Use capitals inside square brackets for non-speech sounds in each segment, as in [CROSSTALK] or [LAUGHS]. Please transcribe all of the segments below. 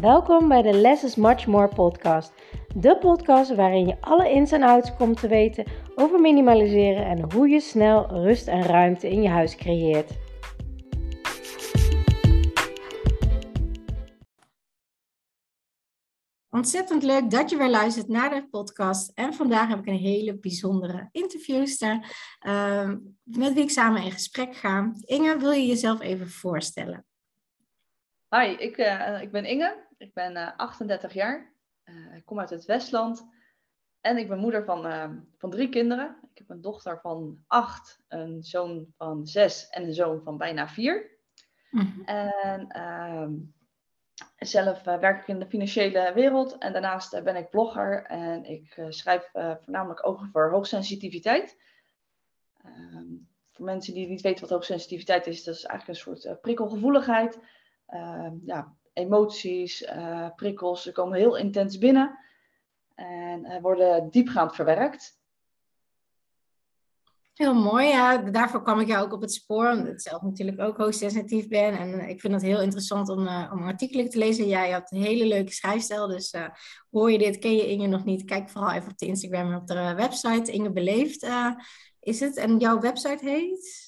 Welkom bij de Less is Much More podcast. De podcast waarin je alle ins en outs komt te weten over minimaliseren en hoe je snel rust en ruimte in je huis creëert. Ontzettend leuk dat je weer luistert naar de podcast. En vandaag heb ik een hele bijzondere interviewster uh, met wie ik samen in gesprek ga. Inge, wil je jezelf even voorstellen? Hi, ik, uh, ik ben Inge. Ik ben uh, eh, 38 jaar. Uh, ik kom uit het Westland. En ik ben moeder van, uh, van drie kinderen. Ik heb een dochter van acht, een zoon van zes en een zoon van bijna vier. Mm-hmm. En ehm, zelf werk ik in de financiële wereld. En daarnaast ben ik blogger. En ik schrijf voornamelijk over hoogsensitiviteit. Ehm, voor mensen die niet weten wat hoogsensitiviteit is, dat is eigenlijk een soort prikkelgevoeligheid. Ehm, ja, emoties, uh, prikkels, ze komen heel intens binnen en uh, worden diepgaand verwerkt. Heel mooi, ja. Daarvoor kwam ik jou ook op het spoor, omdat ik zelf natuurlijk ook hoogsensitief ben. En ik vind het heel interessant om, uh, om artikelen te lezen. Jij had een hele leuke schrijfstijl, dus hoor je dit, ken je Inge nog niet? Kijk vooral even op de Instagram en op de website. Inge Beleefd is het. En jouw website heet?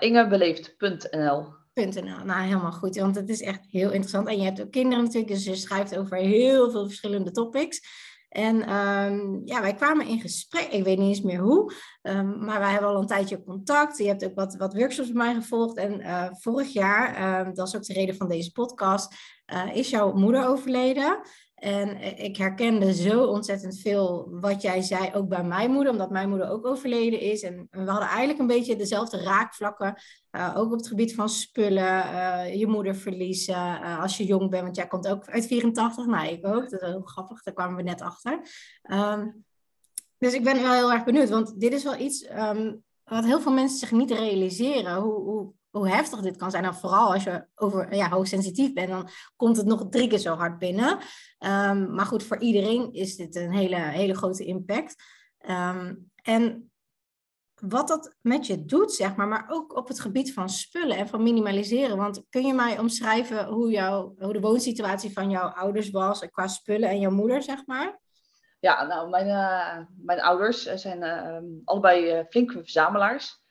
ingebeleefd.nl nou, helemaal goed, want het is echt heel interessant. En je hebt ook kinderen natuurlijk, dus je schrijft over heel veel verschillende topics. En ehm, ja, wij kwamen in gesprek, ik weet niet eens meer hoe, um, maar wij hebben al een tijdje contact. Je hebt ook wat, wat workshops bij mij gevolgd. En uh, vorig jaar, um, dat is ook de reden van deze podcast, uh, is jouw moeder overleden. En ik herkende zo ontzettend veel wat jij zei, ook bij mijn moeder, omdat mijn moeder ook overleden is. En we hadden eigenlijk een beetje dezelfde raakvlakken, uh, ook op het gebied van spullen, uh, je moeder verliezen als je jong bent, want jij komt ook uit 84, nou ik ook, dat is heel grappig, daar kwamen we net achter. Um, dus ik ben wel heel erg benieuwd, want dit is wel iets um, wat heel veel mensen zich niet realiseren, hoe, hoe hoe heftig dit kan zijn. En vooral als je over ja, hoogsensitief bent, dan komt het nog drie keer zo hard binnen. Um, maar goed, voor iedereen is dit een hele, hele grote impact. Um, en wat dat met je doet, zeg maar, maar ook op het gebied van spullen en van minimaliseren. Want kun je mij omschrijven hoe, jouw, hoe de woonsituatie van jouw ouders was qua spullen en jouw moeder, zeg maar? Ja, nou, mijn, uh, mijn ouders zijn uh, allebei uh, flinke verzamelaars.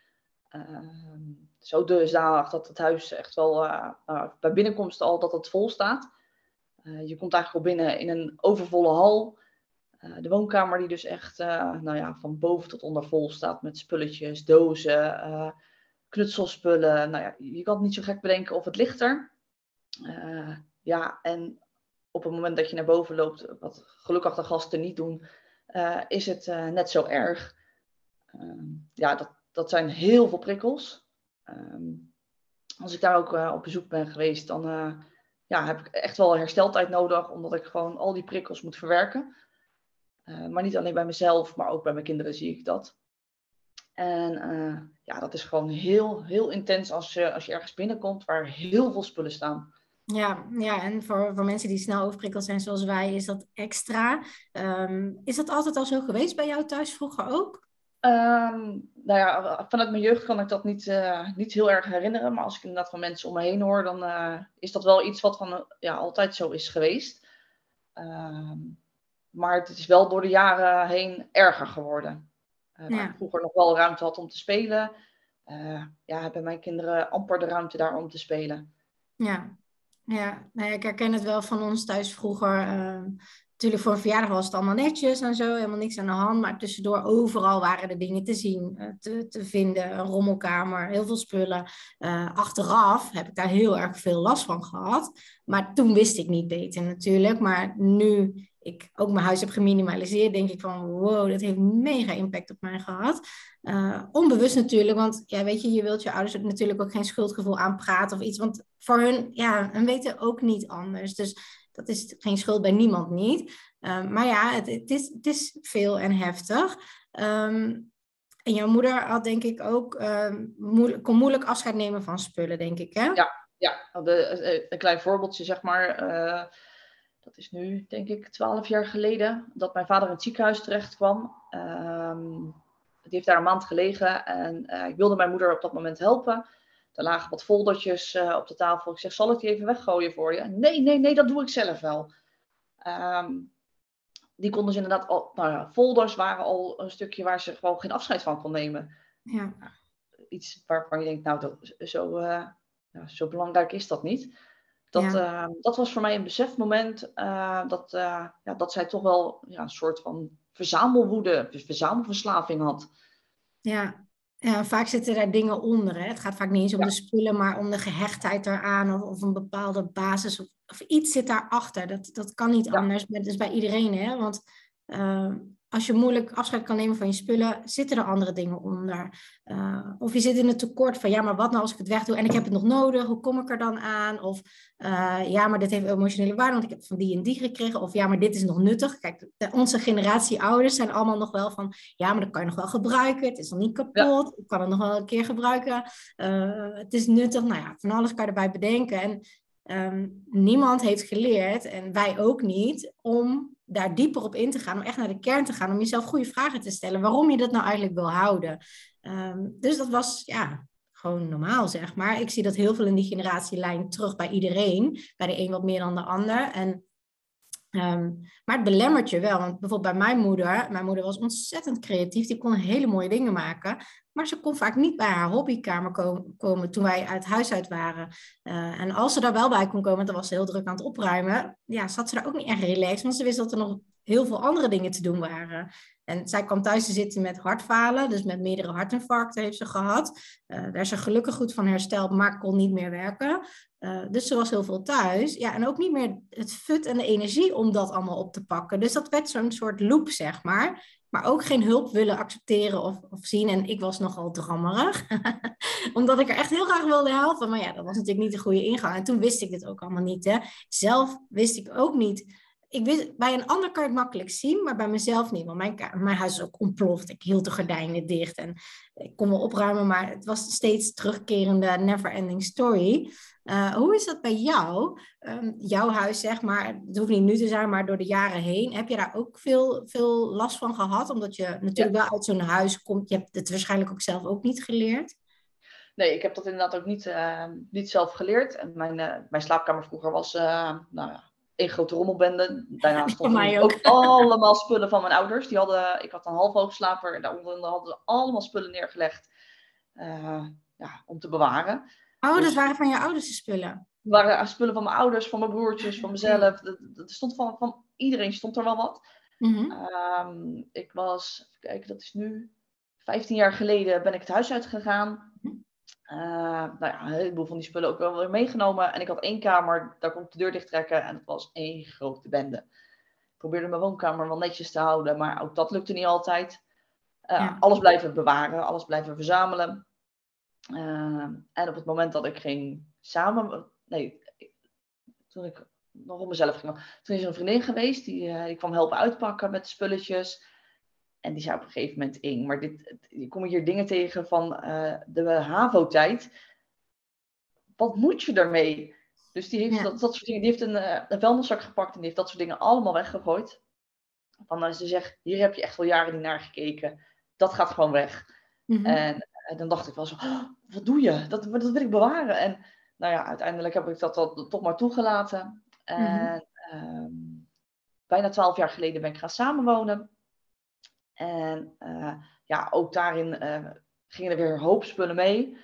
Ehm, zo dusdanig dat het huis echt wel uh, uh, bij binnenkomst al dat het vol staat. Uh, je komt eigenlijk al binnen in een overvolle hal. de woonkamer die dus echt nou ja, van boven tot onder vol staat met spulletjes, dozen, knutselspullen. Nou ja, je kan het niet zo gek bedenken of het ligt er. ja, en op het moment dat je naar boven loopt, wat gelukkig de gasten niet doen, is het net zo erg. ja, dat, dat zijn heel veel prikkels. Ehm, als ik daar ook uh, op bezoek ben geweest, dan uh, ja, heb ik echt wel hersteltijd nodig, omdat ik gewoon al die prikkels moet verwerken. Uh, maar niet alleen bij mezelf, maar ook bij mijn kinderen zie ik dat. En ja, dat is gewoon heel, heel intens als je, als je ergens binnenkomt waar heel veel spullen staan. Ja, ja en voor, voor mensen die snel overprikkeld zijn zoals wij, is dat extra. Um, is dat altijd al zo geweest bij jou thuis vroeger ook? Um, nou ja, vanuit mijn jeugd kan ik dat niet, uh, niet heel erg herinneren. Maar als ik inderdaad van mensen om me heen hoor, dan uh, is dat wel iets wat van, ja, altijd zo is geweest. Um, maar het is wel door de jaren heen erger geworden. Ja. Waar ik vroeger nog wel ruimte had om te spelen, ja, hebben mijn kinderen amper de ruimte daar om te spelen. Ja, ja, nou ik herken het wel van ons thuis vroeger. Ehm, Natuurlijk, voor een verjaardag was het allemaal netjes en zo, helemaal niks aan de hand. Maar tussendoor, overal waren er dingen te zien, eh, te, te vinden. Een rommelkamer, heel veel spullen. Uh, achteraf heb ik daar heel erg veel last van gehad. Maar toen wist ik niet beter natuurlijk. Maar nu ik ook mijn huis heb geminimaliseerd, denk ik van wow, dat heeft mega impact op mij gehad. Uh, onbewust natuurlijk, want ja, weet je, je wilt je ouders natuurlijk ook geen schuldgevoel aanpraten of iets. Want voor hun, ja, hun weten ook niet anders. Dus dat is geen schuld bij niemand niet. Um, maar ja, het, het, is, het is veel en heftig. Um, en jouw moeder had denk ik ook, um, moeilijk, kon moeilijk afscheid nemen van spullen, denk ik, hè? Ja, ja. Eh, een klein voorbeeldje, zeg maar. Uh, dat is nu, denk ik, twaalf jaar geleden, dat mijn vader in het ziekenhuis terecht kwam. Die heeft daar een maand gelegen en uh, ik wilde mijn moeder op dat moment helpen. Er lagen wat foldertjes op de tafel. Ik zeg, zal ik die even weggooien voor je? Nee, nee, nee, dat doe ik zelf wel. Ehm, die konden ze inderdaad al, nou ja, folders waren al een stukje waar ze gewoon geen afscheid van kon nemen. Ja. Iets waarvan je denkt, nou, dat, zo, uh, zo belangrijk is dat niet. Dat, ja. dat was voor mij een besefmoment uh, dat, ja, dat zij toch wel ja, een soort van verzamelwoede, verzamelverslaving had. Ja. Ja, vaak zitten daar dingen onder. Hè? Het gaat vaak niet eens om de spullen, maar om de gehechtheid eraan of, of een bepaalde basis of, of iets zit daarachter. Dat, dat kan niet anders. Dat is bij iedereen, hè? Want uh, als je moeilijk afscheid kan nemen van je spullen, zitten er andere dingen onder. Uh, of je zit in het tekort van, ja, maar wat nou als ik het wegdoe en ik heb het nog nodig, hoe kom ik er dan aan? Of uh, ja, maar dit heeft emotionele waarde, want ik heb het van die en die gekregen. Of ja, maar dit is nog nuttig. Kijk, de, onze generatie ouders zijn allemaal nog wel van, ja, maar dat kan je nog wel gebruiken. Het is nog niet kapot. Ja. Ik kan het nog wel een keer gebruiken. Uh, het is nuttig. Nou ja, van alles kan je erbij bedenken. En um, niemand heeft geleerd, en wij ook niet, om daar dieper op in te gaan, om echt naar de kern te gaan, om jezelf goede vragen te stellen, waarom je dat nou eigenlijk wil houden. Um, dus dat was ja, gewoon normaal, zeg maar. Ik zie dat heel veel in die generatielijn terug bij iedereen, bij de een wat meer dan de ander. En Um, maar het belemmert je wel. Want bijvoorbeeld bij mijn moeder, mijn moeder was ontzettend creatief. Die kon hele mooie dingen maken. Maar ze kon vaak niet bij haar hobbykamer komen, toen wij uit huis uit waren. Uh, en als ze daar wel bij kon komen, dan was ze heel druk aan het opruimen. Ja, zat ze daar ook niet echt relaxed. Want ze wist dat er nog heel veel andere dingen te doen waren. En zij kwam thuis te zitten met hartfalen, dus met meerdere hartinfarcten heeft ze gehad. Uh, daar is ze gelukkig goed van hersteld, maar kon niet meer werken. Uh, dus ze was heel veel thuis. Ja, en ook niet meer het fut en de energie om dat allemaal op te pakken. Dus dat werd zo'n soort loop, zeg maar. Maar ook geen hulp willen accepteren of, of zien. En ik was nogal drammerig. [LAUGHS] Omdat ik er echt heel graag wilde helpen. Maar ja, dat was natuurlijk niet de goede ingang. En toen wist ik dit ook allemaal niet. Hè. Zelf wist ik ook niet ik wist, bij een ander kan het makkelijk zien, maar bij mezelf niet. Want mijn, mijn huis is ook ontploft. Ik hield de gordijnen dicht en ik kon wel opruimen, maar het was steeds terugkerende never-ending story. Uh, hoe is dat bij jou? Um, jouw huis, zeg maar, het hoeft niet nu te zijn, maar door de jaren heen. Heb je daar ook veel, veel last van gehad? Omdat je natuurlijk wel uit zo'n huis komt. Je hebt het waarschijnlijk ook zelf ook niet geleerd. Nee, ik heb dat inderdaad ook niet, uh, niet zelf geleerd. En mijn, uh, mijn slaapkamer vroeger was, nou ja, een grote rommelbende. Daarnaast [LAUGHS] stonden ook. ook. [LAUGHS] allemaal spullen van mijn ouders. Die hadden, ik had een halfhoogslaper en daaronder hadden ze allemaal spullen neergelegd uh, ja, om te bewaren. Oh, dus, waren van je ouders de spullen? Waren spullen van mijn ouders, van mijn broertjes, van mezelf. Dat, stond van, van iedereen stond er wel wat. Mm -hmm. um, ik was, even kijken, dat is nu 15 jaar geleden ben ik het huis uitgegaan. Uh, nou ja, een heleboel van die spullen ook wel weer meegenomen. En ik had één kamer, daar kon ik de deur dicht trekken en het was één grote bende. Ik probeerde mijn woonkamer wel netjes te houden, maar ook dat lukte niet altijd. Uh, ja. Alles blijven bewaren, alles blijven verzamelen. Uh, en op het moment dat ik ging samen, nee, toen ik nog op mezelf ging, toen is er een vriendin geweest die, die kwam helpen uitpakken met de spulletjes. En die zei op een gegeven moment, Ing, maar dit, je komt hier dingen tegen van uh, de HAVO-tijd. Wat moet je daarmee? Dus die heeft, ja. dat, dat soort dingen, die heeft een, uh, een vuilniszak gepakt en die heeft dat soort dingen allemaal weggegooid. Van als ze zegt, hier heb je echt al jaren niet naar gekeken. Dat gaat gewoon weg. Mm -hmm. en, en, dan dacht ik wel zo, oh, wat doe je? Dat, dat wil ik bewaren. En nou ja, uiteindelijk heb ik dat, dat toch maar toegelaten. En mm -hmm. um, bijna twaalf jaar geleden ben ik gaan samenwonen. En uh, ja, ook daarin uh, gingen er weer een hoop spullen mee.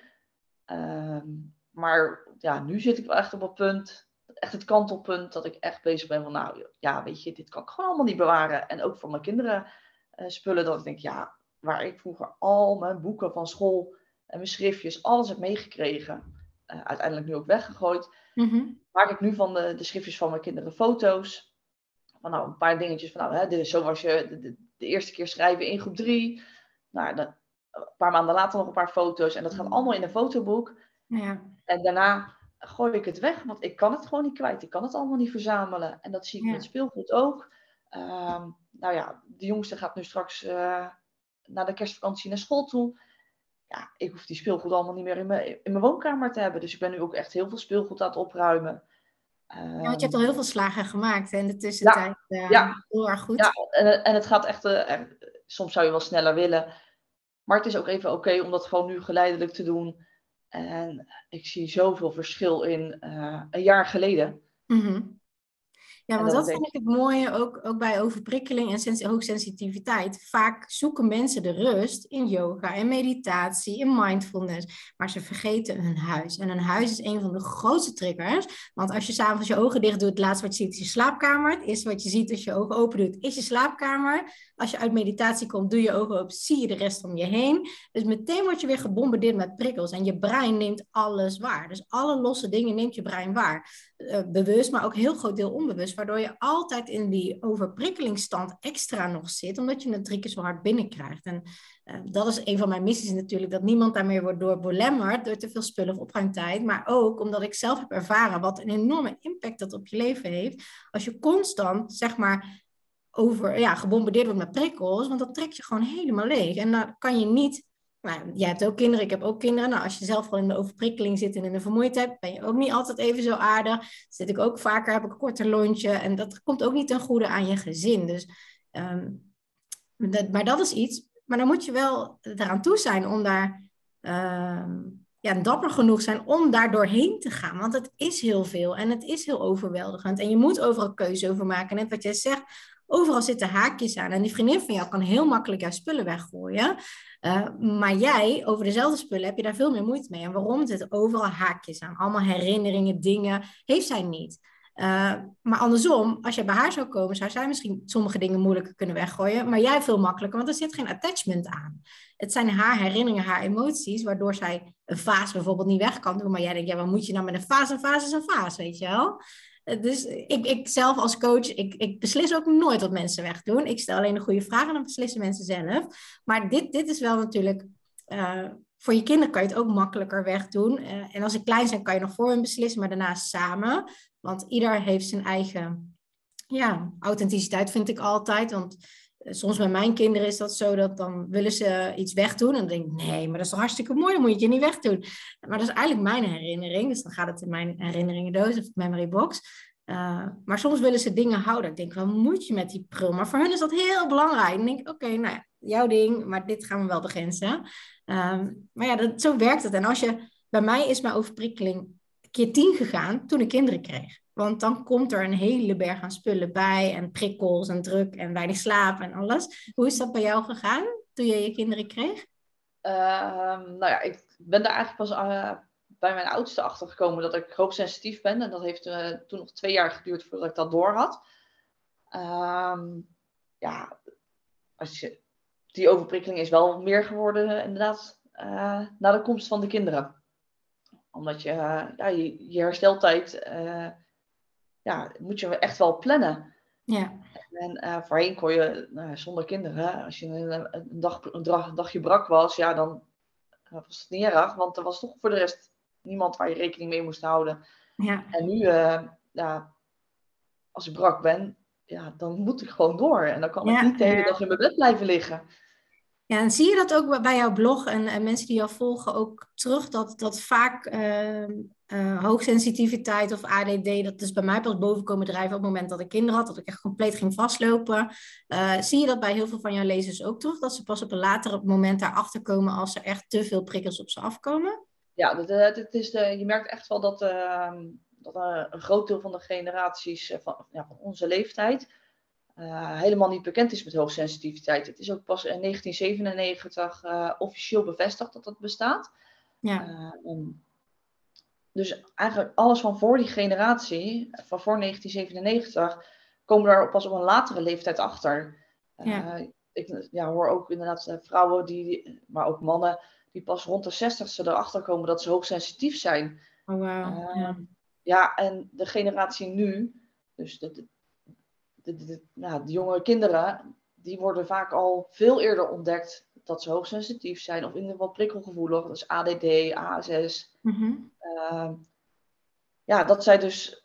Uh, maar ja, nu zit ik wel echt op het punt, echt het kantelpunt, dat ik echt bezig ben van, nou ja, weet je, dit kan ik gewoon allemaal niet bewaren. En ook voor mijn kinderen uh, spullen, dat ik denk, ja, waar ik vroeger al mijn boeken van school en mijn schriftjes, alles heb meegekregen, uiteindelijk nu ook weggegooid, mm -hmm. maak ik nu van de, de schriftjes van mijn kinderen foto's. Van nou, een paar dingetjes van, nou, hè, dit is zo was je, de eerste keer schrijven in groep drie. Nou, dan, een paar maanden later nog een paar foto's. En dat gaat allemaal in een fotoboek. Ja. En daarna gooi ik het weg, want ik kan het gewoon niet kwijt. Ik kan het allemaal niet verzamelen. En dat zie ik ja. met speelgoed ook. Um, nou ja, de jongste gaat nu straks uh, na de kerstvakantie naar school toe. Ja, ik hoef die speelgoed allemaal niet meer in mijn, in mijn woonkamer te hebben. Dus ik ben nu ook echt heel veel speelgoed aan het opruimen. Ja, want je hebt al heel veel slagen gemaakt hè, in de tussentijd. Ja, uh, ja. Heel erg goed. Ja, en, en het gaat echt, uh, soms zou je wel sneller willen. Maar het is ook even oké okay om dat gewoon nu geleidelijk te doen. En ik zie zoveel verschil in uh, een jaar geleden. Mm ja, want dat, vind ik het mooie ook, ook bij overprikkeling en sens hoogsensitiviteit. Vaak zoeken mensen de rust in yoga en meditatie, in mindfulness, maar ze vergeten hun huis. En een huis is een van de grootste triggers, want als je s'avonds je ogen dicht doet, het laatste wat je ziet is je slaapkamer. Het eerste wat je ziet als je ogen open doet, is je slaapkamer. Als je uit meditatie komt, doe je ogen open, zie je de rest om je heen. Dus meteen word je weer gebombardeerd met prikkels en je brein neemt alles waar. Dus alle losse dingen neemt je brein waar. Uh, bewust, maar ook heel groot deel onbewust waardoor je altijd in die overprikkelingstand extra nog zit, omdat je het drie keer zo hard binnenkrijgt. En uh, dat is een van mijn missies natuurlijk, dat niemand daarmee wordt door belemmerd door te veel spullen of opruimtijd, maar ook omdat ik zelf heb ervaren wat een enorme impact dat op je leven heeft, als je constant, zeg maar, over, ja, gebombardeerd wordt met prikkels, want dat trekt je gewoon helemaal leeg. En dan kan je niet nou, jij hebt ook kinderen, ik heb ook kinderen. Nou, als je zelf gewoon in de overprikkeling zit en in de vermoeidheid, ben je ook niet altijd even zo aardig. Zit ik ook vaker, heb ik een korter lontje. En dat komt ook niet ten goede aan je gezin. Dus, ehm, maar dat is iets. Maar dan moet je wel eraan toe zijn om daar uh, ja, dapper genoeg zijn om daar doorheen te gaan. Want het is heel veel en het is heel overweldigend. En je moet overal keuze over maken. Net wat jij zegt, overal zitten haakjes aan. En die vriendin van jou kan heel makkelijk jouw spullen weggooien. Uh, maar jij, over dezelfde spullen, heb je daar veel meer moeite mee. En waarom? Zitten overal haakjes aan. Allemaal herinneringen, dingen. Heeft zij niet. Uh, maar andersom, als je bij haar zou komen, zou zij misschien sommige dingen moeilijker kunnen weggooien. Maar jij veel makkelijker, want er zit geen attachment aan. Het zijn haar herinneringen, haar emoties, waardoor zij een vaas bijvoorbeeld niet weg kan doen. Maar jij denkt, ja, wat moet je nou met een vaas? Een vaas is een vaas, weet je wel? Eh, dus ik, ik zelf als coach, ik, ik beslis ook nooit wat mensen wegdoen. Ik stel alleen de goede vragen en dan beslissen mensen zelf. Maar dit, dit is wel natuurlijk... Uh, voor je kinderen kan je het ook makkelijker wegdoen. Uh, en als ze klein zijn, kan je nog voor hen beslissen, maar daarna samen. Want ieder heeft zijn eigen ja, authenticiteit, vind ik altijd. Want soms bij mijn kinderen is dat zo dat dan willen ze iets wegdoen. En dan denk ik, nee, maar dat is toch hartstikke mooi, dan moet je het niet wegdoen. Maar dat is eigenlijk mijn herinnering. Dus dan gaat het in mijn herinneringendoos of memory box. Uh, maar soms willen ze dingen houden. Ik denk, wat moet je met die prul? Maar voor hen is dat heel belangrijk. Dan denk ik, oké, nou ja, jouw ding, maar dit gaan we wel begrenzen. Uh, maar ja, dat, zo werkt het. En als je, bij mij is mijn overprikkeling keer tien gegaan toen ik kinderen kreeg. Want dan komt er een hele berg aan spullen bij en prikkels en druk en weinig slaap en alles. Hoe is dat bij jou gegaan toen je je kinderen kreeg? Uh, nou ja, ik ben daar eigenlijk pas uh, bij mijn oudste achter gekomen dat ik hoogsensitief ben. En dat heeft uh, toen nog twee jaar geduurd voordat ik dat door had. Ehm, ja, als je, die overprikkeling is wel meer geworden inderdaad uh, na de komst van de kinderen. Omdat je, ja, je, je hersteltijd ja, moet je echt wel plannen. Ja. En uh, voorheen kon je nou, zonder kinderen, als je een, een, dag, een, dag, een dagje brak was, ja, dan was het niet erg, want er was toch voor de rest niemand waar je rekening mee moest houden. Ja. En nu, ja, als ik brak ben, ja, dan moet ik gewoon door. En dan kan ik niet de hele dag in mijn bed blijven liggen. Ja, en zie je dat ook bij jouw blog en, en mensen die jou volgen ook terug, dat, dat vaak uh, uh, hoogsensitiviteit of ADD, dat is bij mij pas boven komen drijven op het moment dat ik kinderen had, dat ik echt compleet ging vastlopen. Uh, zie je dat bij heel veel van jouw lezers ook terug, dat ze pas op een later moment daarachter komen als er echt te veel prikkels op ze afkomen? Ja, dat is de, je merkt echt wel dat, ehm, dat een groot deel van de generaties van, ja, van onze leeftijd uh, helemaal niet bekend is met hoogsensitiviteit. Het is ook pas in 1997 uh, officieel bevestigd dat dat bestaat. Ja. Uh, dus eigenlijk alles van voor die generatie, van voor 1997, komen er pas op een latere leeftijd achter. Ja. Ik ja, hoor ook inderdaad vrouwen, die, maar ook mannen, die pas rond de 60ste erachter komen dat ze hoogsensitief zijn. Oh, wow. ja. ja, en de generatie nu, dus de, de, de, nou, de jonge kinderen, die worden vaak al veel eerder ontdekt dat ze hoogsensitief zijn of in ieder geval prikkelgevoelig. Dat is ADD, ASS. Mm uh, ja, dat zij dus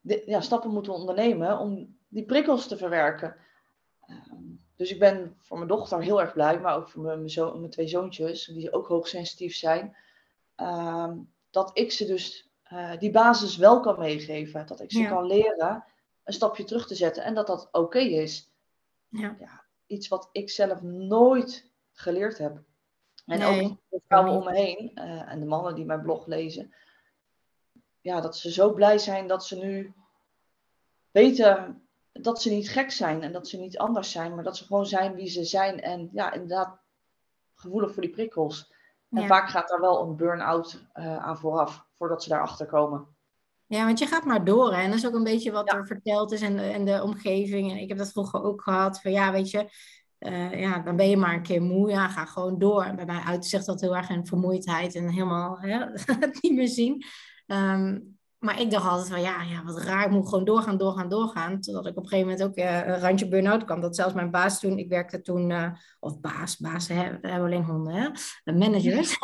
de, ja, stappen moeten ondernemen om die prikkels te verwerken. Uh, dus ik ben voor mijn dochter heel erg blij, maar ook voor mijn, mijn, zo, mijn twee zoontjes, die ook hoogsensitief zijn, uh, dat ik ze dus uh, die basis wel kan meegeven. Dat ik ze Ja. kan leren een stapje terug te zetten en dat dat oké is. Ja. Ja, iets wat ik zelf nooit geleerd heb. En ook de vrouwen om me heen en de mannen die mijn blog lezen. Ja, dat ze zo blij zijn dat ze nu weten dat ze niet gek zijn en dat ze niet anders zijn, maar dat ze gewoon zijn wie ze zijn. En ja, inderdaad, gevoelig voor die prikkels. En vaak gaat daar wel een burn-out uh, aan vooraf, voordat ze daarachter komen. Ja, want je gaat maar door. Hè? En dat is ook een beetje wat er verteld is en de, en de omgeving. En ik heb dat vroeger ook gehad. Van ja, weet je, uh, ja, dan ben je maar een keer moe. Ja, ga gewoon door. En bij mij uitzicht dat heel erg een vermoeidheid en helemaal hè, het [LAUGHS] niet meer zien. Um, maar ik dacht altijd van ja, ja, wat raar, ik moet gewoon doorgaan, doorgaan, doorgaan. Totdat ik op een gegeven moment ook uh, een randje burn-out kwam. Dat zelfs mijn baas toen, ik werkte toen, uh, of baas, baas, hè, we hebben alleen honden, hè? De managers.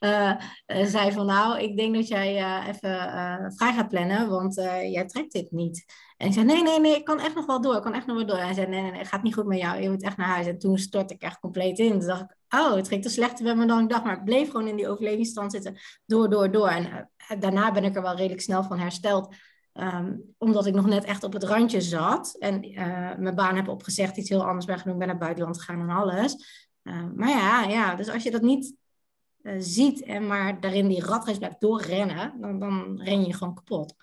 uh, [LAUGHS] [LAUGHS] zei van nou, ik denk dat jij even vrij gaat plannen, want jij trekt dit niet. En ik zei, nee, nee, nee, ik kan echt nog wel door, ik kan echt nog wel door. En hij zei, nee, nee, nee, het gaat niet goed met jou, je moet echt naar huis. En toen stortte ik echt compleet in. Toen dacht ik, oh, het ging te slechter met me dan ik dacht. Maar ik bleef gewoon in die overlevingsstand zitten, door, door, door. En daarna ben ik er wel redelijk snel van hersteld. Um, omdat ik nog net echt op het randje zat. En uh, mijn baan heb opgezegd, iets heel anders ben genoemd. ben naar het buitenland gegaan en alles. Uh, maar ja, ja, dus als je dat niet ziet en maar daarin die ratrace blijft doorrennen, dan, dan ren je gewoon kapot.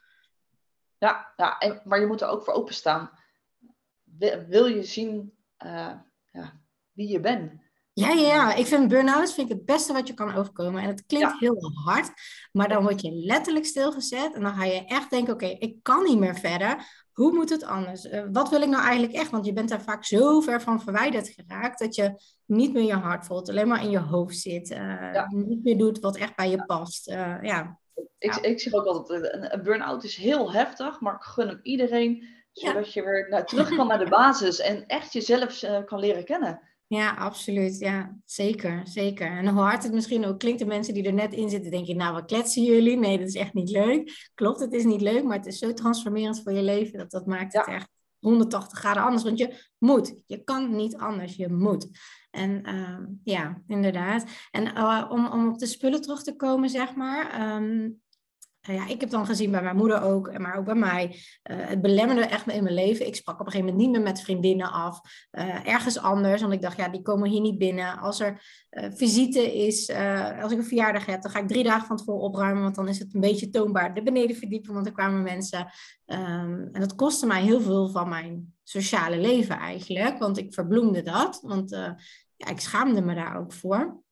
Ja, ja en, maar je moet er ook voor openstaan. Wil, wil je zien ja, wie je bent? Ja, ja, ja. Ik vind burn-out vind ik het beste wat je kan overkomen. En het klinkt heel hard, maar dan word je letterlijk stilgezet. En dan ga je echt denken, oké, ik kan niet meer verder. Hoe moet het anders? Uh, wat wil ik nou eigenlijk echt? Want je bent daar vaak zo ver van verwijderd geraakt... dat je niet meer je hart voelt, alleen maar in je hoofd zit. Uh, Niet meer doet wat echt bij je past. Uh, ja. Ik, ik zeg ook altijd, een, een burn-out is heel heftig, maar ik gun hem iedereen... zodat je weer naar, terug kan naar de basis en echt jezelf kan leren kennen. Ja, absoluut. Ja, zeker. Zeker. En hoe hard het misschien ook klinkt, de mensen die er net in zitten, denk je, nou, wat kletsen jullie? Nee, dat is echt niet leuk. Klopt, het is niet leuk, maar het is zo transformerend voor je leven dat dat maakt het echt 180 graden anders. Want je moet. Je kan niet anders. Je moet. En uh, ja, inderdaad. En uh, om, om op de spullen terug te komen, zeg maar. Um, nou ja, ik heb dan gezien bij mijn moeder ook, maar ook bij mij. Uh, het belemmerde echt in mijn leven. Ik sprak op een gegeven moment niet meer met vriendinnen af. Uh, ergens anders, want ik dacht, ja, die komen hier niet binnen. Als er uh, visite is, als ik een verjaardag heb, dan ga ik drie dagen van tevoren opruimen, want dan is het een beetje toonbaar de beneden verdiepen, want er kwamen mensen. Um, en dat kostte mij heel veel van mijn sociale leven eigenlijk, want ik verbloemde dat, want ja, ik schaamde me daar ook voor.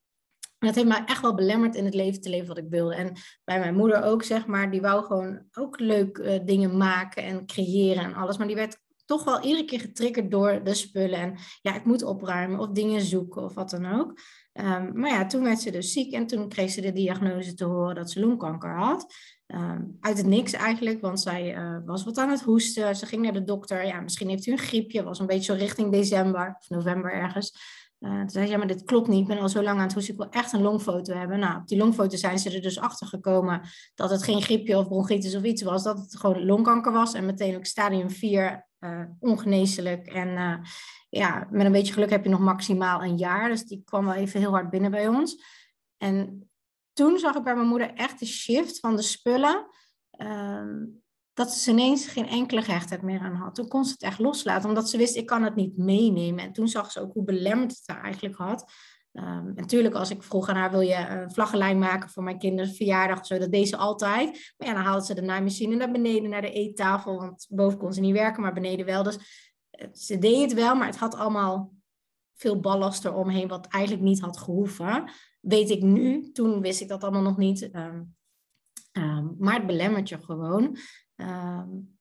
En dat heeft mij echt wel belemmerd in het leven te leven wat ik wilde. En bij mijn moeder ook, zeg maar, die wou gewoon ook leuk uh, dingen maken en creëren en alles. Maar die werd toch wel iedere keer getriggerd door de spullen. En ja, ik moet opruimen of dingen zoeken of wat dan ook. Um, maar ja, toen werd ze dus ziek en toen kreeg ze de diagnose te horen dat ze longkanker had. Um, uit het niks eigenlijk, want zij uh, was wat aan het hoesten. Ze ging naar de dokter. Ja, misschien heeft u een griepje. Was een beetje zo richting december of november ergens. Uh, toen zei ze, ja, maar dit klopt niet. Ik ben al zo lang aan het hoesten. Ik wil echt een longfoto hebben. Nou, op die longfoto zijn ze er dus achter gekomen dat het geen griepje of bronchitis of iets was. Dat het gewoon longkanker was. En meteen ook stadium 4 uh, eh, ongeneeslijk. En uh, ja, met een beetje geluk heb je nog maximaal een jaar. Dus die kwam wel even heel hard binnen bij ons. En toen zag ik bij mijn moeder echt de shift van de spullen. Uh, dat ze ineens geen enkele gehechtheid meer aan had. Toen kon ze het echt loslaten, omdat ze wist, ik kan het niet meenemen. En toen zag ze ook hoe belemmerd het haar eigenlijk had. Um, en natuurlijk, als ik vroeg aan haar, wil je een vlaggenlijn maken voor mijn kinderen verjaardag of zo, dat deed ze altijd. Maar ja, dan haalde ze de naaimachine naar beneden, naar de eettafel, want boven kon ze niet werken, maar beneden wel. Dus eh, ze deed het wel, maar het had allemaal veel ballast eromheen, wat eigenlijk niet had gehoeven. Weet ik nu, toen wist ik dat allemaal nog niet. Um, um, maar het belemmert je gewoon. Um,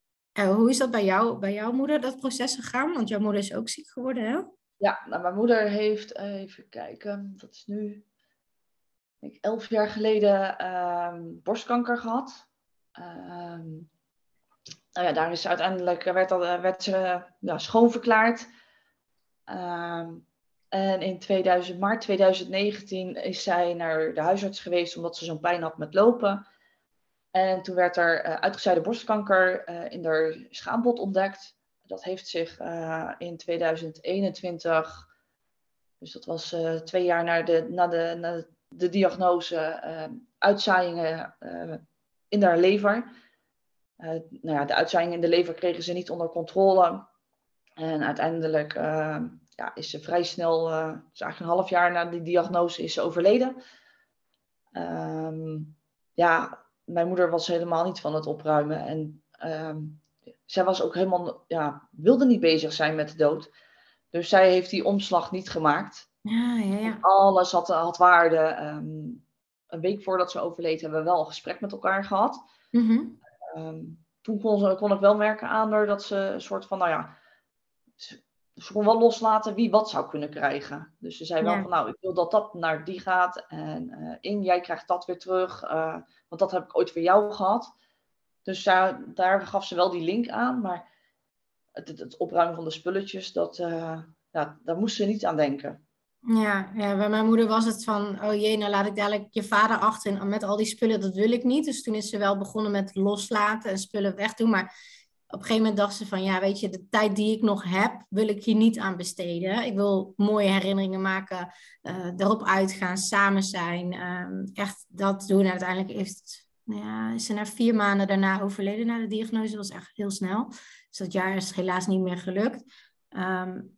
hoe is dat bij jou, bij jouw moeder, dat proces gegaan? Want jouw moeder is ook ziek geworden, hè? Ja, nou, mijn moeder heeft, even kijken, dat is nu ik, elf jaar geleden um, borstkanker gehad. Um, nou ja, daar is uiteindelijk werd, al, werd ze ja, schoonverklaard. En in 2000, maart 2019 is zij naar de huisarts geweest omdat ze zo'n pijn had met lopen. En toen werd er uh, uitgezaaide borstkanker uh, in haar schaambod ontdekt. Dat heeft zich uh, in 2021, dus dat was twee jaar na de, na de, na de diagnose, uitzaaiingen in haar lever. nou ja, de uitzaaiingen in de lever kregen ze niet onder controle. En uiteindelijk ja, is ze vrij snel, dus eigenlijk een half jaar na die diagnose, is ze overleden. Um, ja, mijn moeder was helemaal niet van het opruimen. En um, zij was ook helemaal, ja, wilde niet bezig zijn met de dood. Dus zij heeft die omslag niet gemaakt. Ja, ja, ja. Alles had, had waarde. Um, een week voordat ze overleed hebben we wel een gesprek met elkaar gehad. Mm toen kon, kon ik wel merken aan haar dat ze een soort van, nou ja, ze, kon wel loslaten wie wat zou kunnen krijgen. Dus ze zei wel van, nou, ik wil dat dat naar die gaat. En uh, in, jij krijgt dat weer terug. Uh, want dat heb ik ooit voor jou gehad. Dus daar, daar gaf ze wel die link aan. Maar het, het, opruimen van de spulletjes, dat, uh, ja, daar moest ze niet aan denken. Ja, ja, bij mijn moeder was het van, oh jee, nou laat ik dadelijk je vader achter met al die spullen, dat wil ik niet. Dus toen is ze wel begonnen met loslaten en spullen wegdoen. Maar op een gegeven moment dacht ze van, ja, weet je, de tijd die ik nog heb, wil ik hier niet aan besteden. Ik wil mooie herinneringen maken, uh, erop uitgaan, samen zijn, uh, echt dat doen. En uiteindelijk heeft, ja, is ze na vier maanden daarna overleden na de diagnose. Dat was echt heel snel. Dus dat jaar is helaas niet meer gelukt. Um,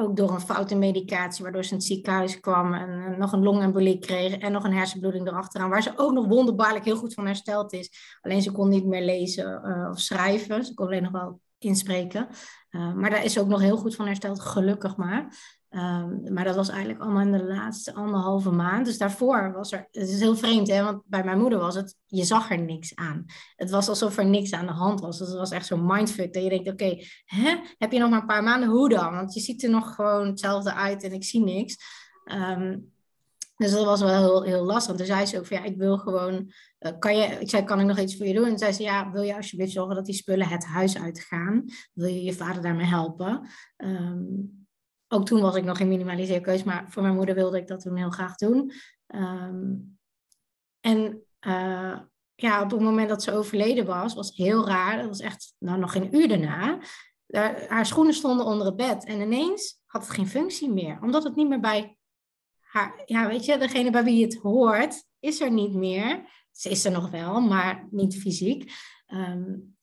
ook door een foute medicatie, waardoor ze in het ziekenhuis kwam en nog een longembolie kreeg en nog een hersenbloeding erachteraan, waar ze ook nog wonderbaarlijk heel goed van hersteld is. Alleen ze kon niet meer lezen uh, of schrijven, ze kon alleen nog wel inspreken. Uh, maar daar is ze ook nog heel goed van hersteld, gelukkig maar. Um, maar dat was eigenlijk allemaal in de laatste anderhalve maand. Dus daarvoor was er, het is heel vreemd, hè, want bij mijn moeder was het, je zag er niks aan. Het was alsof er niks aan de hand was. Dus het was echt zo'n mindfuck dat je denkt, oké, heb je nog maar een paar maanden, hoe dan? Want je ziet er nog gewoon hetzelfde uit en ik zie niks. Um, dus dat was wel heel, heel lastig. Toen zei ze ook van, ja, ik wil gewoon, uh, kan je, ik zei, kan ik nog iets voor je doen? En zei ze, ja, wil je alsjeblieft zorgen dat die spullen het huis uitgaan? Wil je je vader daarmee helpen? Um, ook toen was ik nog in minimaliseerkeus, maar voor mijn moeder wilde ik dat toen heel graag doen. Um, en uh, ja, op het moment dat ze overleden was, was heel raar. Dat was echt nou, nog geen uur daarna. Daar, haar schoenen stonden onder het bed en ineens had het geen functie meer. Omdat het niet meer bij haar, ja, weet je, degene bij wie het hoort, is er niet meer. Ze is er nog wel, maar niet fysiek. Um,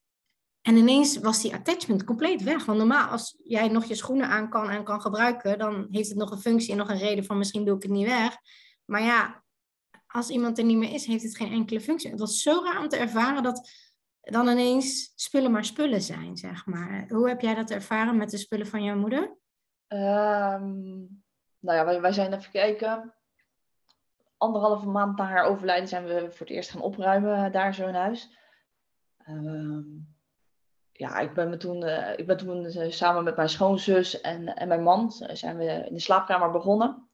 en ineens was die attachment compleet weg. Want normaal, als jij nog je schoenen aan kan en kan gebruiken, dan heeft het nog een functie en nog een reden van misschien doe ik het niet weg. Maar ja, als iemand er niet meer is, heeft het geen enkele functie. Het was zo raar om te ervaren dat dan ineens spullen maar spullen zijn, zeg maar. Hoe heb jij dat ervaren met de spullen van jouw moeder? Um, nou ja, wij, zijn even kijken. Anderhalve maand na haar overlijden zijn we voor het eerst gaan opruimen daar zo in huis. Um, ja, ik ben, toen, uh, ik ben toen uh, samen met mijn schoonzus en, en mijn man uh, zijn we in de slaapkamer begonnen.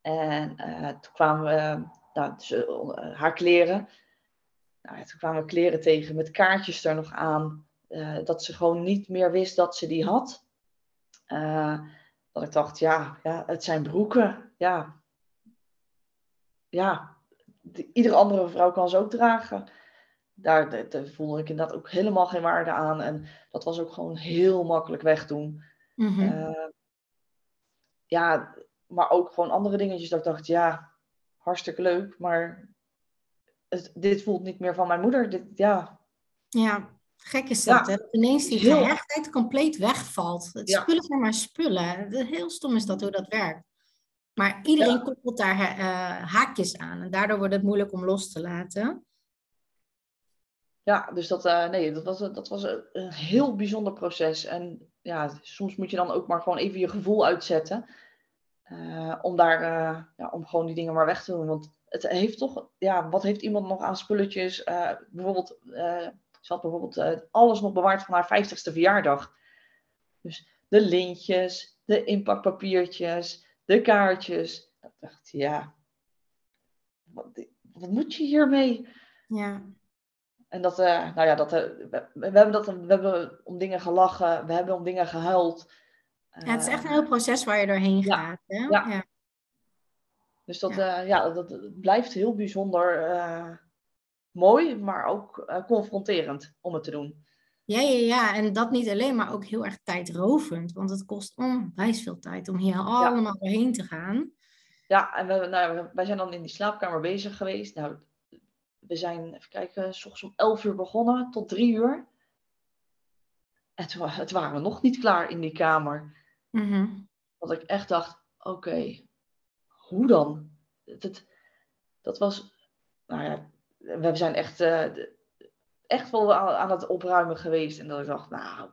En toen kwamen we, nou, dus, haar kleren. Nou, toen kwamen we kleren tegen met kaartjes er nog aan. dat ze gewoon niet meer wist dat ze die had. dat ik dacht, ja, ja, het zijn broeken. Ja, ja de, iedere andere vrouw kan ze ook dragen daar, daar, voelde ik inderdaad ook helemaal geen waarde aan. En dat was ook gewoon heel makkelijk wegdoen. Mm ja, maar ook gewoon andere dingetjes dat ik dacht, ja, hartstikke leuk, maar het, dit voelt niet meer van mijn moeder. Dit, ja. ja, gek is dat, hè? Dat ineens die gehechtheid compleet wegvalt. Het ja. spullen zijn maar spullen. Heel stom is dat hoe dat werkt. Maar iedereen koppelt daar uh, haakjes aan. En daardoor wordt het moeilijk om los te laten. Ja, dus dat, uh, nee, dat was, dat was een, heel bijzonder proces. En ja, soms moet je dan ook maar gewoon even je gevoel uitzetten. Uh, om daar, uh, ja, om gewoon die dingen maar weg te doen. Want het heeft toch, ja, wat heeft iemand nog aan spulletjes? bijvoorbeeld, ze had bijvoorbeeld alles nog bewaard van haar 50ste verjaardag. Dus de lintjes, de inpakpapiertjes, de kaartjes. Ik dacht, ja, wat, wat moet je hiermee? Ja. En dat, uh, nou ja, dat, uh, we, we, hebben dat, we hebben om dingen gelachen, we hebben om dingen gehuild. Uh, ja, het is echt een heel proces waar je doorheen ja, gaat. Hè? Ja. ja. Dus dat, ja. ja dat blijft heel bijzonder mooi, maar ook confronterend om het te doen. Ja, ja, ja, en dat niet alleen, maar ook heel erg tijdrovend. Want het kost onwijs veel tijd om hier allemaal doorheen te gaan. Ja, en we, nou, wij zijn dan in die slaapkamer bezig geweest. Nou, we zijn, even kijken, s ochtends om 11 uur begonnen tot 3 uur. En toen, het waren we nog niet klaar in die kamer. Mhm. Dat ik echt dacht, oké, hoe dan? Dat, dat was, nou ja, we zijn echt, uh, echt wel aan, aan, het opruimen geweest. En dat ik dacht, nou,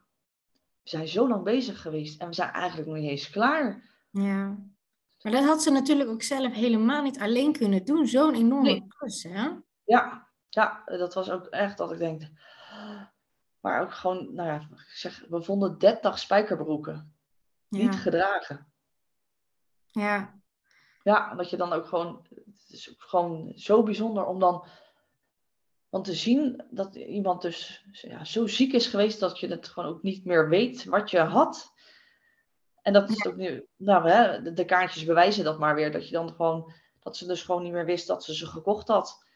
we zijn zo lang bezig geweest en we zijn eigenlijk nog niet eens klaar. Ja. Maar dat had ze natuurlijk ook zelf helemaal niet alleen kunnen doen. Zo'n enorme nee. klus, hè? Ja, ja, dat was ook echt dat ik denk. Maar ook gewoon, nou ja, ik zeg, we vonden 30 spijkerbroeken. Ja. Niet gedragen. Ja. Ja, dat je dan ook gewoon, het is gewoon zo bijzonder om dan, want te zien dat iemand dus ja, zo ziek is geweest dat je het gewoon ook niet meer weet wat je had. En dat is ook nu, nou hè, de, de, kaartjes bewijzen dat maar weer, dat je dan gewoon, dat ze dus gewoon niet meer wist dat ze ze gekocht had.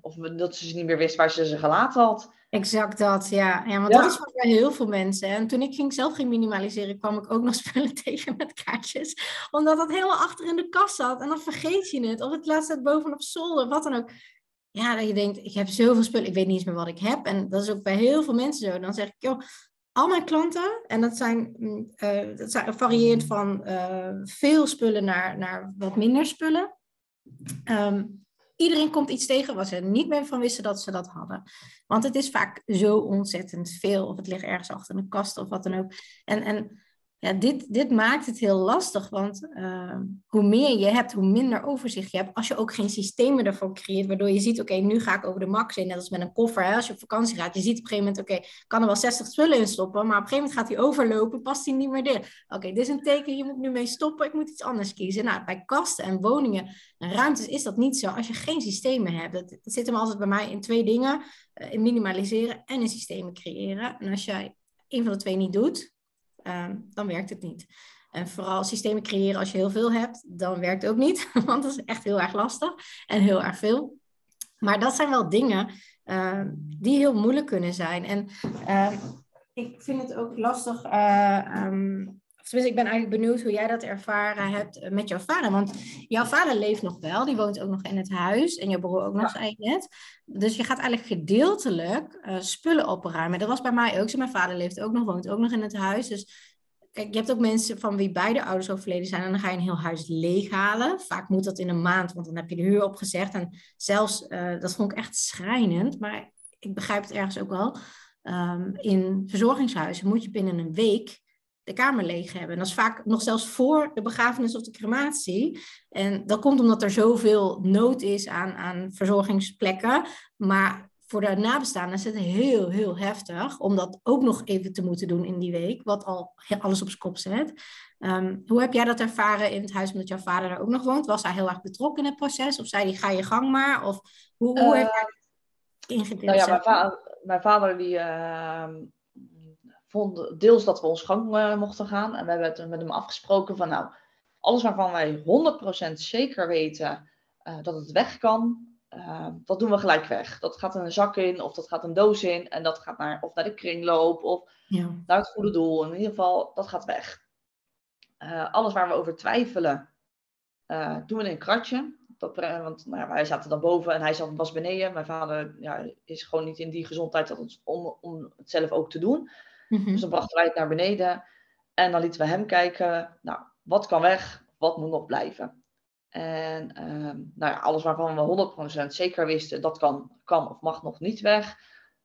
Of dat ze niet meer wist waar ze ze gelaten had. Exact dat, ja. ja want dat is voor heel veel mensen. En toen ik ging, zelf ging minimaliseren, kwam ik ook nog [LAUGHS] spullen tegen met kaartjes. Omdat dat helemaal achter in de kast zat. En dan vergeet je het. Of het laatst staat bovenop zolder, wat dan ook. Ja, dat je denkt, ik heb zoveel spullen, ik weet niet eens meer wat ik heb. En dat is ook bij heel veel mensen zo. Dan zeg ik, joh, al mijn klanten, en dat zijn, uh, dat zijn variërend van uh, veel spullen naar, naar wat minder spullen. Um, Iedereen komt iets tegen waar ze niet meer van wisten dat ze dat hadden. Want het is vaak zo ontzettend veel. Of het ligt ergens achter een kast of wat dan ook. En, en dit, dit maakt het heel lastig, want uh, hoe meer je hebt, hoe minder overzicht je hebt. Als je ook geen systemen ervoor creëert, waardoor je ziet, oké, nu ga ik over de max in, net als met een koffer. Hè? Als je op vakantie gaat, je ziet op een gegeven moment, oké, ik kan er wel 60 spullen in stoppen, maar op een gegeven moment gaat hij overlopen, past hij niet meer dicht. Oké, dit is een teken, je moet nu mee stoppen, ik moet iets anders kiezen. Nou, bij kasten en woningen en ruimtes is dat niet zo. Als je geen systemen hebt, dat, zit hem altijd bij mij in twee dingen, uh, in minimaliseren en in systemen creëren. En als jij een van de twee niet doet, Ehm, dan werkt het niet. En vooral systemen creëren als je heel veel hebt, dan werkt het ook niet, [LAUGHS] want dat is echt heel erg lastig en heel erg veel. Maar dat zijn wel dingen uh, die heel moeilijk kunnen zijn. En uh, ik vind het ook lastig. Um, tenminste, ik ben eigenlijk benieuwd hoe jij dat ervaren hebt met jouw vader. Want jouw vader leeft nog wel, die woont ook nog in het huis. En jouw broer ook nog, ja. zei je net. Dus je gaat eigenlijk gedeeltelijk uh, spullen opruimen. Dat was bij mij ook zo. Mijn vader leeft ook nog, woont ook nog in het huis. Dus kijk, je hebt ook mensen van wie beide ouders overleden zijn. En dan ga je een heel huis leeghalen. Vaak moet dat in een maand, want dan heb je de huur opgezegd. En zelfs, uh, dat vond ik echt schrijnend. Maar ik begrijp het ergens ook wel. Um, in verzorgingshuizen moet je binnen een week de kamer leeg hebben. En dat is vaak nog zelfs voor de begrafenis of de crematie. En dat komt omdat er zoveel nood is aan, aan verzorgingsplekken. Maar voor de nabestaanden is het heel, heel heftig om dat ook nog even te moeten doen in die week, wat al alles op zijn kop zet. Um, hoe heb jij dat ervaren in het huis omdat jouw vader er ook nog woont? Was hij heel erg betrokken in het proces? Of zei hij, ga je gang maar? Of hoe, hoe uh, heb jij dat ingedeeld? Nou ja, mijn, va mijn vader die, uh, vond deels dat we ons gang uh, mochten gaan. En we hebben het met hem afgesproken van nou, alles waarvan wij 100% zeker weten uh, dat het weg kan, uh, dat doen we gelijk weg. Dat gaat een zak in of dat gaat een doos in en dat gaat naar, of naar de kringloop of ja. naar het goede doel. In ieder geval, dat gaat weg. alles waar we over twijfelen, doen we in een kratje. Dat, want nou wij zaten dan boven en hij zat, was beneden. Mijn vader ja, is gewoon niet in die gezondheid dat om, om het zelf ook te doen. Mm-hmm. Dus dan brachten wij het naar beneden en dan lieten we hem kijken, nou, wat kan weg, wat moet nog blijven. En um, nou ja, alles waarvan we 100% zeker wisten, dat kan, kan of mag nog niet weg.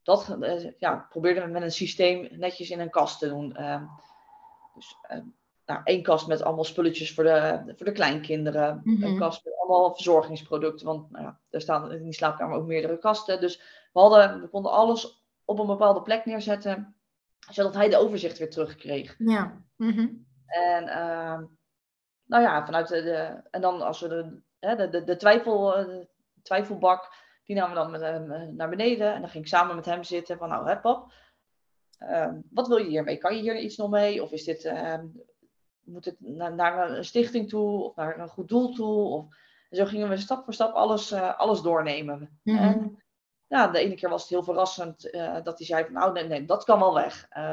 Dat uh, ja, probeerden we met een systeem netjes in een kast te doen. Um, dus uh, nou, één kast met allemaal spulletjes voor de, voor de kleinkinderen. Mm-hmm. Een kast met allemaal verzorgingsproducten. Want nou ja, er staan in die slaapkamer ook meerdere kasten. Dus we, hadden, we konden alles op een bepaalde plek neerzetten zodat hij de overzicht weer terugkreeg. Ja. Mm-hmm. En uh, nou ja, vanuit de, de, en dan als we de, de, de, de twijfel, de twijfelbak, die namen we dan met hem naar beneden. En dan ging ik samen met hem zitten van nou hè pap, uh, wat wil je hiermee? Kan je hier iets nog mee? Of is dit, uh, moet het naar, naar, een stichting toe of naar een goed doel toe? Of, en zo gingen we stap voor stap alles, uh, alles doornemen. En ja, de ene keer was het heel verrassend uh, dat hij zei van nou nee, nee, dat kan wel weg. Uh,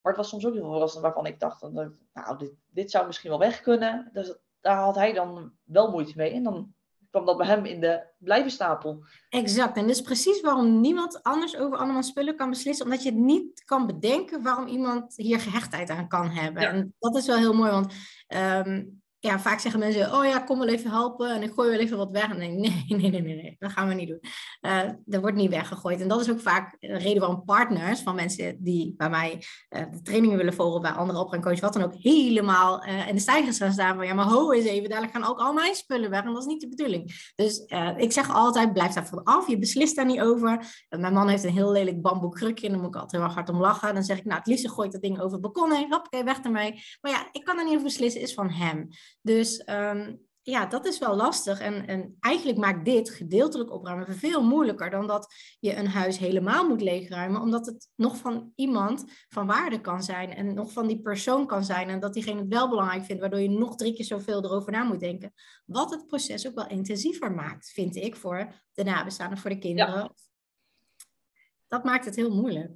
maar het was soms ook heel verrassend waarvan ik dacht, nou dit, dit zou misschien wel weg kunnen. Dus daar had hij dan wel moeite mee. En dan kwam dat bij hem in de blijvenstapel. Exact. En dat is precies waarom niemand anders over allemaal spullen kan beslissen. Omdat je het niet kan bedenken waarom iemand hier gehechtheid aan kan hebben. En dat is wel heel mooi, want ehm, ja, vaak zeggen mensen, oh ja, kom wel even helpen en ik gooi wel even wat weg. En nee, [LAUGHS] nee, nee, nee, nee, dat gaan we niet doen. Uh, dat wordt niet weggegooid. En dat is ook vaak de reden waarom partners van mensen die bij mij uh, de trainingen willen volgen bij andere opruimcoaches, wat dan ook, helemaal uh, in de stijgers gaan staan van, ja, maar ho eens even, dadelijk gaan ook al mijn spullen weg. En dat is niet de bedoeling. Dus ik zeg altijd, blijf daar af. Je beslist daar niet over. mijn man heeft een heel lelijk bamboe krukje en dan moet ik altijd heel hard om lachen. Dan zeg ik, nou, het liefst gooi ik dat ding over het balkon heen. Hoppakee, weg ermee. Maar ja, ik kan er niet over beslissen, is van hem. Dus um, ja, dat is wel lastig. En, en eigenlijk maakt dit gedeeltelijk opruimen veel moeilijker dan dat je een huis helemaal moet leegruimen, omdat het nog van iemand van waarde kan zijn en nog van die persoon kan zijn en dat diegene het wel belangrijk vindt, waardoor je nog drie keer zoveel erover na moet denken. Wat het proces ook wel intensiever maakt, vind ik, voor de nabestaanden, voor de kinderen. Dat maakt het heel moeilijk.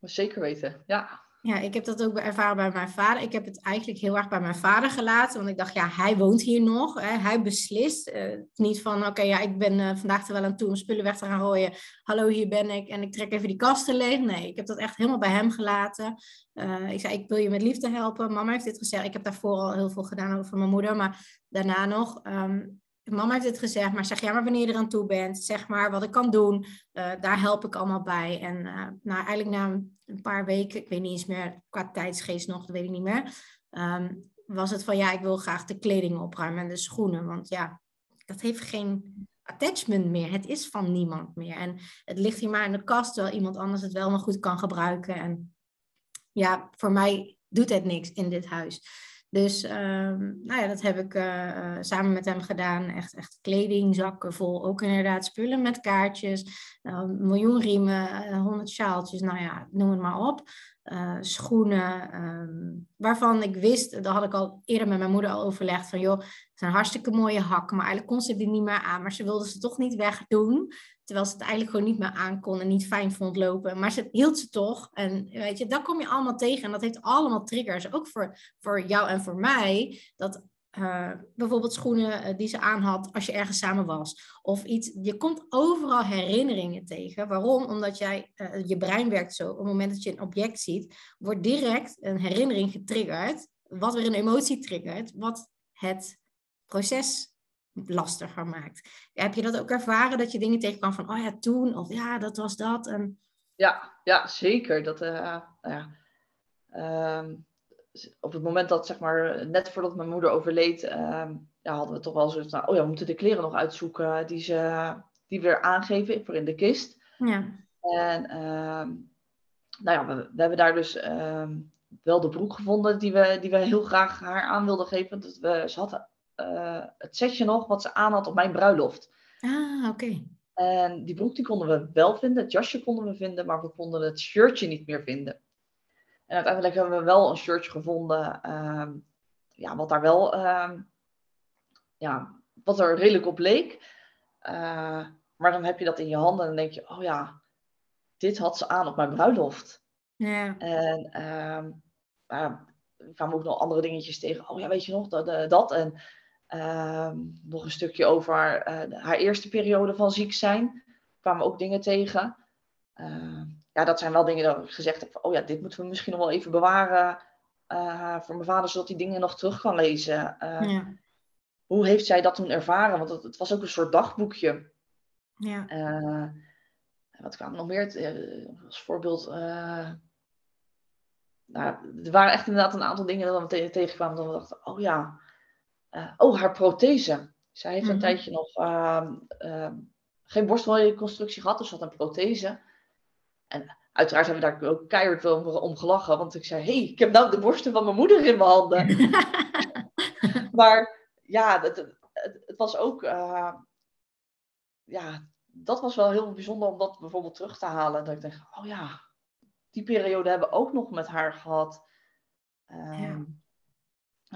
Zeker weten, ja. Ja, ik heb dat ook ervaren bij mijn vader. Ik heb het eigenlijk heel erg bij mijn vader gelaten. Want ik dacht, ja, hij woont hier nog. Hè. Hij beslist. Uh, niet van, oké, ja, ik ben uh, vandaag er wel aan toe om spullen weg te gaan gooien. Hallo, hier ben ik. En ik trek even die kasten leeg. Nee, ik heb dat echt helemaal bij hem gelaten. Uh, ik zei, ik wil je met liefde helpen. Mama heeft dit gezegd. Ik heb daarvoor al heel veel gedaan over mijn moeder. Maar daarna nog. Um, mama heeft het gezegd, maar zeg jij maar wanneer je eraan toe bent. Zeg maar wat ik kan doen. Uh, daar help ik allemaal bij. En uh, eigenlijk na een paar weken, ik weet niet eens meer qua tijdsgeest nog, dat weet ik niet meer. Um, was het van ja, ik wil graag de kleding opruimen en de schoenen. Want ja, dat heeft geen attachment meer. Het is van niemand meer. En het ligt hier maar in de kast, terwijl iemand anders het wel nog goed kan gebruiken. En ja, voor mij doet het niks in dit huis. Dus um, nou ja, dat heb ik uh, samen met hem gedaan. Echt, echt kleding, zakken vol. Ook inderdaad spullen met kaartjes. Uh, miljoen riemen, honderd sjaaltjes. Nou ja, noem het maar op. Schoenen. Um, waarvan ik wist, dat had ik al eerder met mijn moeder al overlegd. Van joh, het zijn hartstikke mooie hakken. Maar eigenlijk kon ze die niet meer aan. Maar ze wilde ze toch niet wegdoen. Terwijl ze het eigenlijk gewoon niet meer aankon en niet fijn vond lopen. Maar ze hield ze toch. En weet je, dat kom je allemaal tegen. En dat heeft allemaal triggers. Ook voor, voor jou en voor mij. Dat uh, bijvoorbeeld schoenen uh, die ze aan had als je ergens samen was. Of iets. Je komt overal herinneringen tegen. Waarom? Omdat jij, uh, je brein werkt zo. Op het moment dat je een object ziet, wordt direct een herinnering getriggerd. Wat weer een emotie triggert. Wat het proces lastiger maakt. Heb je dat ook ervaren, dat je dingen tegenkwam van, oh ja, toen, of ja, dat was dat? En... Ja, ja, zeker. Dat, uh, ja. Uh, op het moment dat, zeg maar, net voordat mijn moeder overleed, uh, ja, hadden we toch wel zo van, oh ja, we moeten de kleren nog uitzoeken die, ze, die we er aangeven voor in de kist. Ja. En ehm, nou ja, we, we, hebben daar dus wel de broek gevonden die we, die we heel graag haar aan wilden geven. Dat we, ze had uh, het setje nog wat ze aan had op mijn bruiloft. Ah, oké. En die broek die konden we wel vinden, het jasje konden we vinden, maar we konden het shirtje niet meer vinden. En uiteindelijk hebben we wel een shirtje gevonden, uh, ja, wat daar wel, uh, ja, wat er redelijk op leek. Uh, maar dan heb je dat in je handen en dan denk je, oh ja, dit had ze aan op mijn bruiloft. Ja. En ehm, uh, we kwamen ook nog andere dingetjes tegen. Oh ja, weet je nog, dat. dat. En Ehm, nog een stukje over uh, haar eerste periode van ziek zijn. kwamen ook dingen tegen. Uh, ja, dat zijn wel dingen dat ik gezegd heb. Van, oh ja, dit moeten we misschien nog wel even bewaren uh, voor mijn vader, zodat hij dingen nog terug kan lezen. Ja. Hoe heeft zij dat toen ervaren? Want het, het was ook een soort dagboekje. Ja. wat kwam nog meer als voorbeeld? nou, er waren echt inderdaad een aantal dingen dat we tegenkwamen. Dat we dachten, oh ja, uh, oh, haar prothese. Zij heeft een mhm. tijdje nog uh, uh, geen borstreconstructie gehad, dus had een prothese. En uiteraard hebben we daar ook keihard om, om gelachen, want ik zei: hey, ik heb nou de borsten van mijn moeder in mijn handen. [LAUGHS] maar ja, het, het, het was ook. Uh, ja, dat was wel heel bijzonder om dat bijvoorbeeld terug te halen. Dat ik denk: oh ja, die periode hebben we ook nog met haar gehad. Um, ja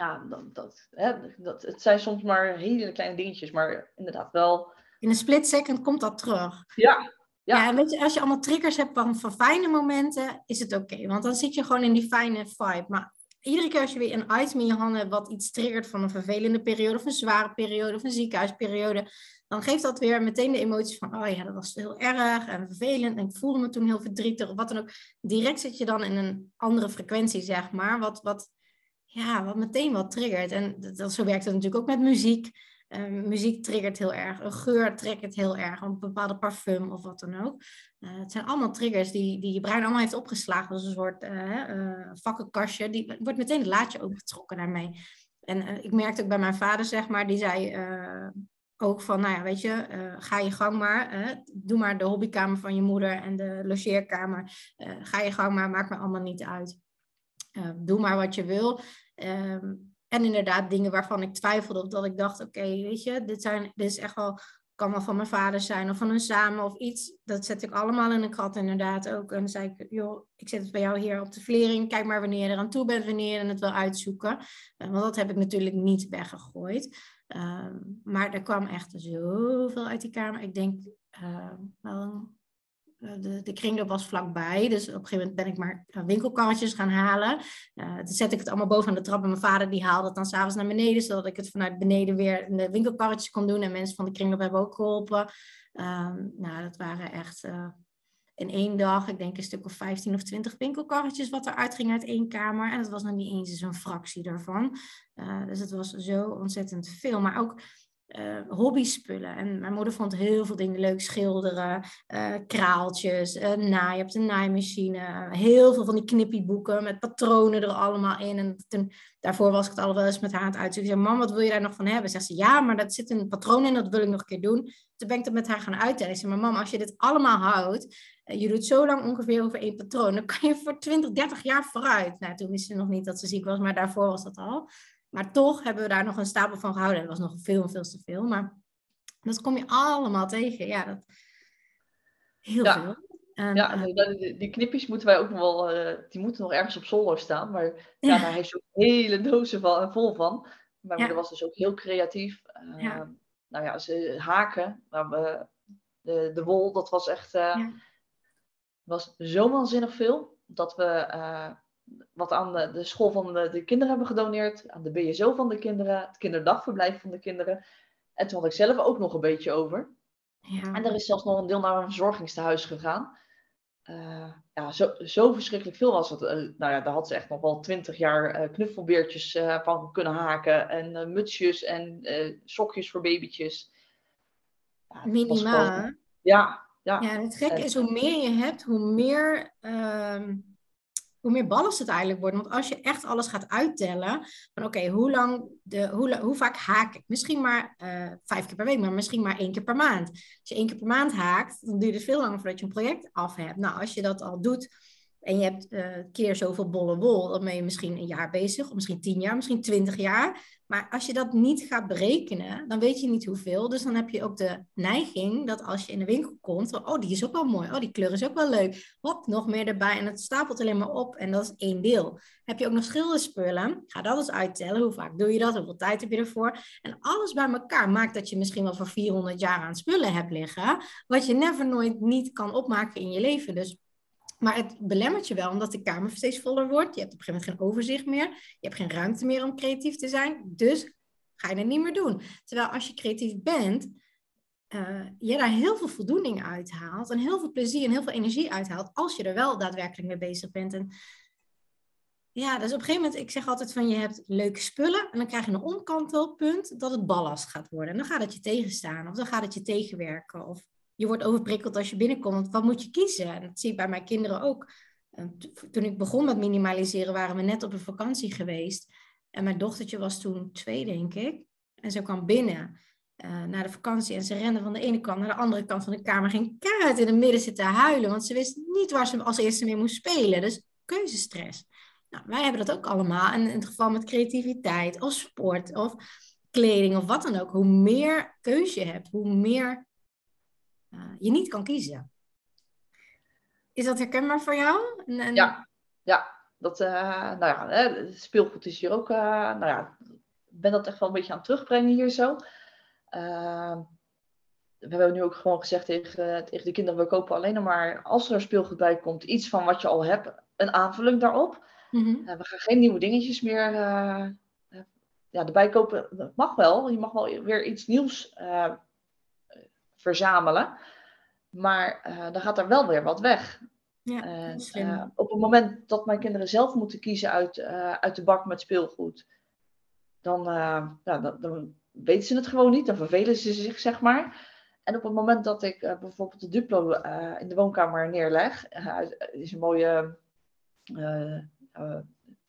ja, dat, dat, hè, dat, het zijn soms maar hele kleine dingetjes, maar inderdaad wel. In een split second komt dat terug. Ja. Ja, ja weet je, als je allemaal triggers hebt van, van fijne momenten, is het oké. want dan zit je gewoon in die fijne vibe. Maar iedere keer als je weer een item in je handen hebt wat iets triggert van een vervelende periode of een zware periode of een ziekenhuisperiode, dan geeft dat weer meteen de emoties van, oh ja, dat was heel erg en vervelend en ik voelde me toen heel verdrietig of wat dan ook. Direct zit je dan in een andere frequentie, zeg maar, wat, wat, ja, wat meteen wat triggert. En dat, zo werkt het natuurlijk ook met muziek. Uh, muziek triggert heel erg, een geur triggert heel erg, een bepaalde parfum of wat dan ook. Uh, het zijn allemaal triggers die, die je brein allemaal heeft opgeslagen, als een soort uh, vakkenkastje. Die wordt meteen het laadje opengetrokken daarmee. En ik merkte ook bij mijn vader, zeg maar, die zei ook van, nou ja, weet je, ga je gang maar. doe maar de hobbykamer van je moeder en de logeerkamer. ga je gang maar, maakt me allemaal niet uit. Doe maar wat je wil. Ehm, en inderdaad dingen waarvan ik twijfelde of dat ik dacht, oké, weet je, dit, zijn, dit is echt wel, kan wel van mijn vader zijn of van hun samen of iets. Dat zet ik allemaal in een krat inderdaad ook. En dan zei ik, joh, ik zet het bij jou hier op de vlering. Kijk maar wanneer je eraan toe bent, wanneer je het wil uitzoeken. Uh, want dat heb ik natuurlijk niet weggegooid. Uh, maar er kwam echt zoveel uit die kamer. Ik denk, uh, wel eh, de, de kringloop was vlakbij. Dus op een gegeven moment ben ik maar eh, winkelkarretjes gaan halen. Uh, dan zet ik het allemaal boven aan de trap. En mijn vader die haalde het dan s'avonds naar beneden. Zodat ik het vanuit beneden weer in de winkelkarretjes kon doen. En mensen van de kringloop hebben ook geholpen. Uh, nou, dat waren echt uh, in één dag, ik denk een stuk of 15 of 20 winkelkarretjes. Wat eruit ging uit één kamer. En dat was nog niet eens eens een fractie daarvan. dus het was zo ontzettend veel. Maar ook uh, hobbyspullen. En mijn moeder vond heel veel dingen leuk. Schilderen, uh, kraaltjes, uh, naaien. Je hebt een naaimachine. Heel veel van die knippieboeken met patronen er allemaal in. En daarvoor was ik het al wel eens met haar aan het uitzoeken. Ik zei, mam, wat wil je daar nog van hebben? Zegt ze, ja, maar dat zit een patroon in. Dat wil ik nog een keer doen. Toen ben ik dat met haar gaan uittellen. Ik zei, maar mam, als je dit allemaal houdt. Je doet zo lang ongeveer over één patroon. Dan kan je voor 20, 30 jaar vooruit. Nou, toen wist ze nog niet dat ze ziek was. Maar daarvoor was dat al. Maar toch hebben we daar nog een stapel van gehouden. Dat was nog veel, veel te veel. Maar dat kom je allemaal tegen. Ja, dat... heel veel. En, ja, uh, die, die knipjes moeten wij ook nog wel, uh, die moeten nog ergens op zolder staan. Maar ja, daar heeft ze ook hele dozen van, vol van. Mijn moeder was dus ook heel creatief. Uh, ja. Nou ja, ze haken. Nou, de, de wol, dat was echt, was zo waanzinnig veel. Dat we wat aan de, de school van de, de, kinderen hebben gedoneerd, aan de BSO van de kinderen, het kinderdagverblijf van de kinderen. En toen had ik zelf ook nog een beetje over. Ja. En er is zelfs nog een deel naar een verzorgingstehuis gegaan. Uh, ja, zo, zo, verschrikkelijk veel was het. Uh, nou ja, daar had ze echt nog wel twintig jaar uh, knuffelbeertjes van kunnen haken. En mutsjes en sokjes voor babytjes. Ja, Minimaal. Ja, ja. Ja, het gekke is, hoe meer je hebt, hoe meer ehm, hoe meer ballast het eigenlijk wordt. Want als je echt alles gaat uittellen, van oké, hoe lang, de, hoe, hoe vaak haak ik? Misschien maar uh, vijf keer per week, maar misschien maar één keer per maand. Als je één keer per maand haakt, dan duurt het veel langer voordat je een project af hebt. Nou, als je dat al doet en je hebt uh, keer zoveel bolle wol, dan ben je misschien een jaar bezig, of misschien tien jaar, misschien twintig jaar. Maar als je dat niet gaat berekenen, dan weet je niet hoeveel. Dus dan heb je ook de neiging dat als je in de winkel komt, oh, die is ook wel mooi, oh, die kleur is ook wel leuk. Hop, nog meer erbij en het stapelt alleen maar op en dat is één deel. Heb je ook nog schilderspullen, ga dat eens uittellen. Hoe vaak doe je dat? Hoeveel tijd heb je ervoor? En alles bij elkaar maakt dat je misschien wel voor 400 jaar aan spullen hebt liggen, wat je never nooit niet kan opmaken in je leven. Dus maar het belemmert je wel, omdat de kamer steeds voller wordt. Je hebt op een gegeven moment geen overzicht meer. Je hebt geen ruimte meer om creatief te zijn. Dus ga je het niet meer doen. Terwijl als je creatief bent, uh, je daar heel veel voldoening uithaalt. En heel veel plezier en heel veel energie uithaalt. Als je er wel daadwerkelijk mee bezig bent. En ja, dus op een gegeven moment, ik zeg altijd van je hebt leuke spullen. En dan krijg je een omkantelpunt dat het ballast gaat worden. En dan gaat het je tegenstaan. Of dan gaat het je tegenwerken. Of je wordt overprikkeld als je binnenkomt. Wat moet je kiezen? En dat zie ik bij mijn kinderen ook. Toen ik begon met minimaliseren, waren we net op een vakantie geweest. En mijn dochtertje was toen twee, denk ik. En ze kwam binnen uh, naar de vakantie en ze rende van de ene kant naar de andere kant van de kamer. Ging keihard in het midden zitten huilen, want ze wist niet waar ze als eerste mee moest spelen. Dus keuzestress. Nou, wij hebben dat ook allemaal. En in het geval met creativiteit of sport of kleding of wat dan ook. Hoe meer keuze je hebt, hoe meer je niet kan kiezen. Is dat herkenbaar voor jou? En, Ja, ja. Dat, uh, nou ja, hè, speelgoed is hier ook, uh, nou ja, ik ben dat echt wel een beetje aan het terugbrengen hier zo. we hebben nu ook gewoon gezegd tegen, tegen de kinderen, we kopen alleen maar, als er speelgoed bij komt, iets van wat je al hebt, een aanvulling daarop. Mhm. we gaan geen nieuwe dingetjes meer ja, erbij kopen. Dat mag wel. Je mag wel weer iets nieuws verzamelen. Maar dan gaat er wel weer wat weg. Ja, uh, op het moment dat mijn kinderen zelf moeten kiezen uit, uh, uit de bak met speelgoed, dan, ja, dan, dan, weten ze het gewoon niet. Dan vervelen ze zich, zeg maar. En op het moment dat ik bijvoorbeeld de Duplo in de woonkamer neerleg, is een mooie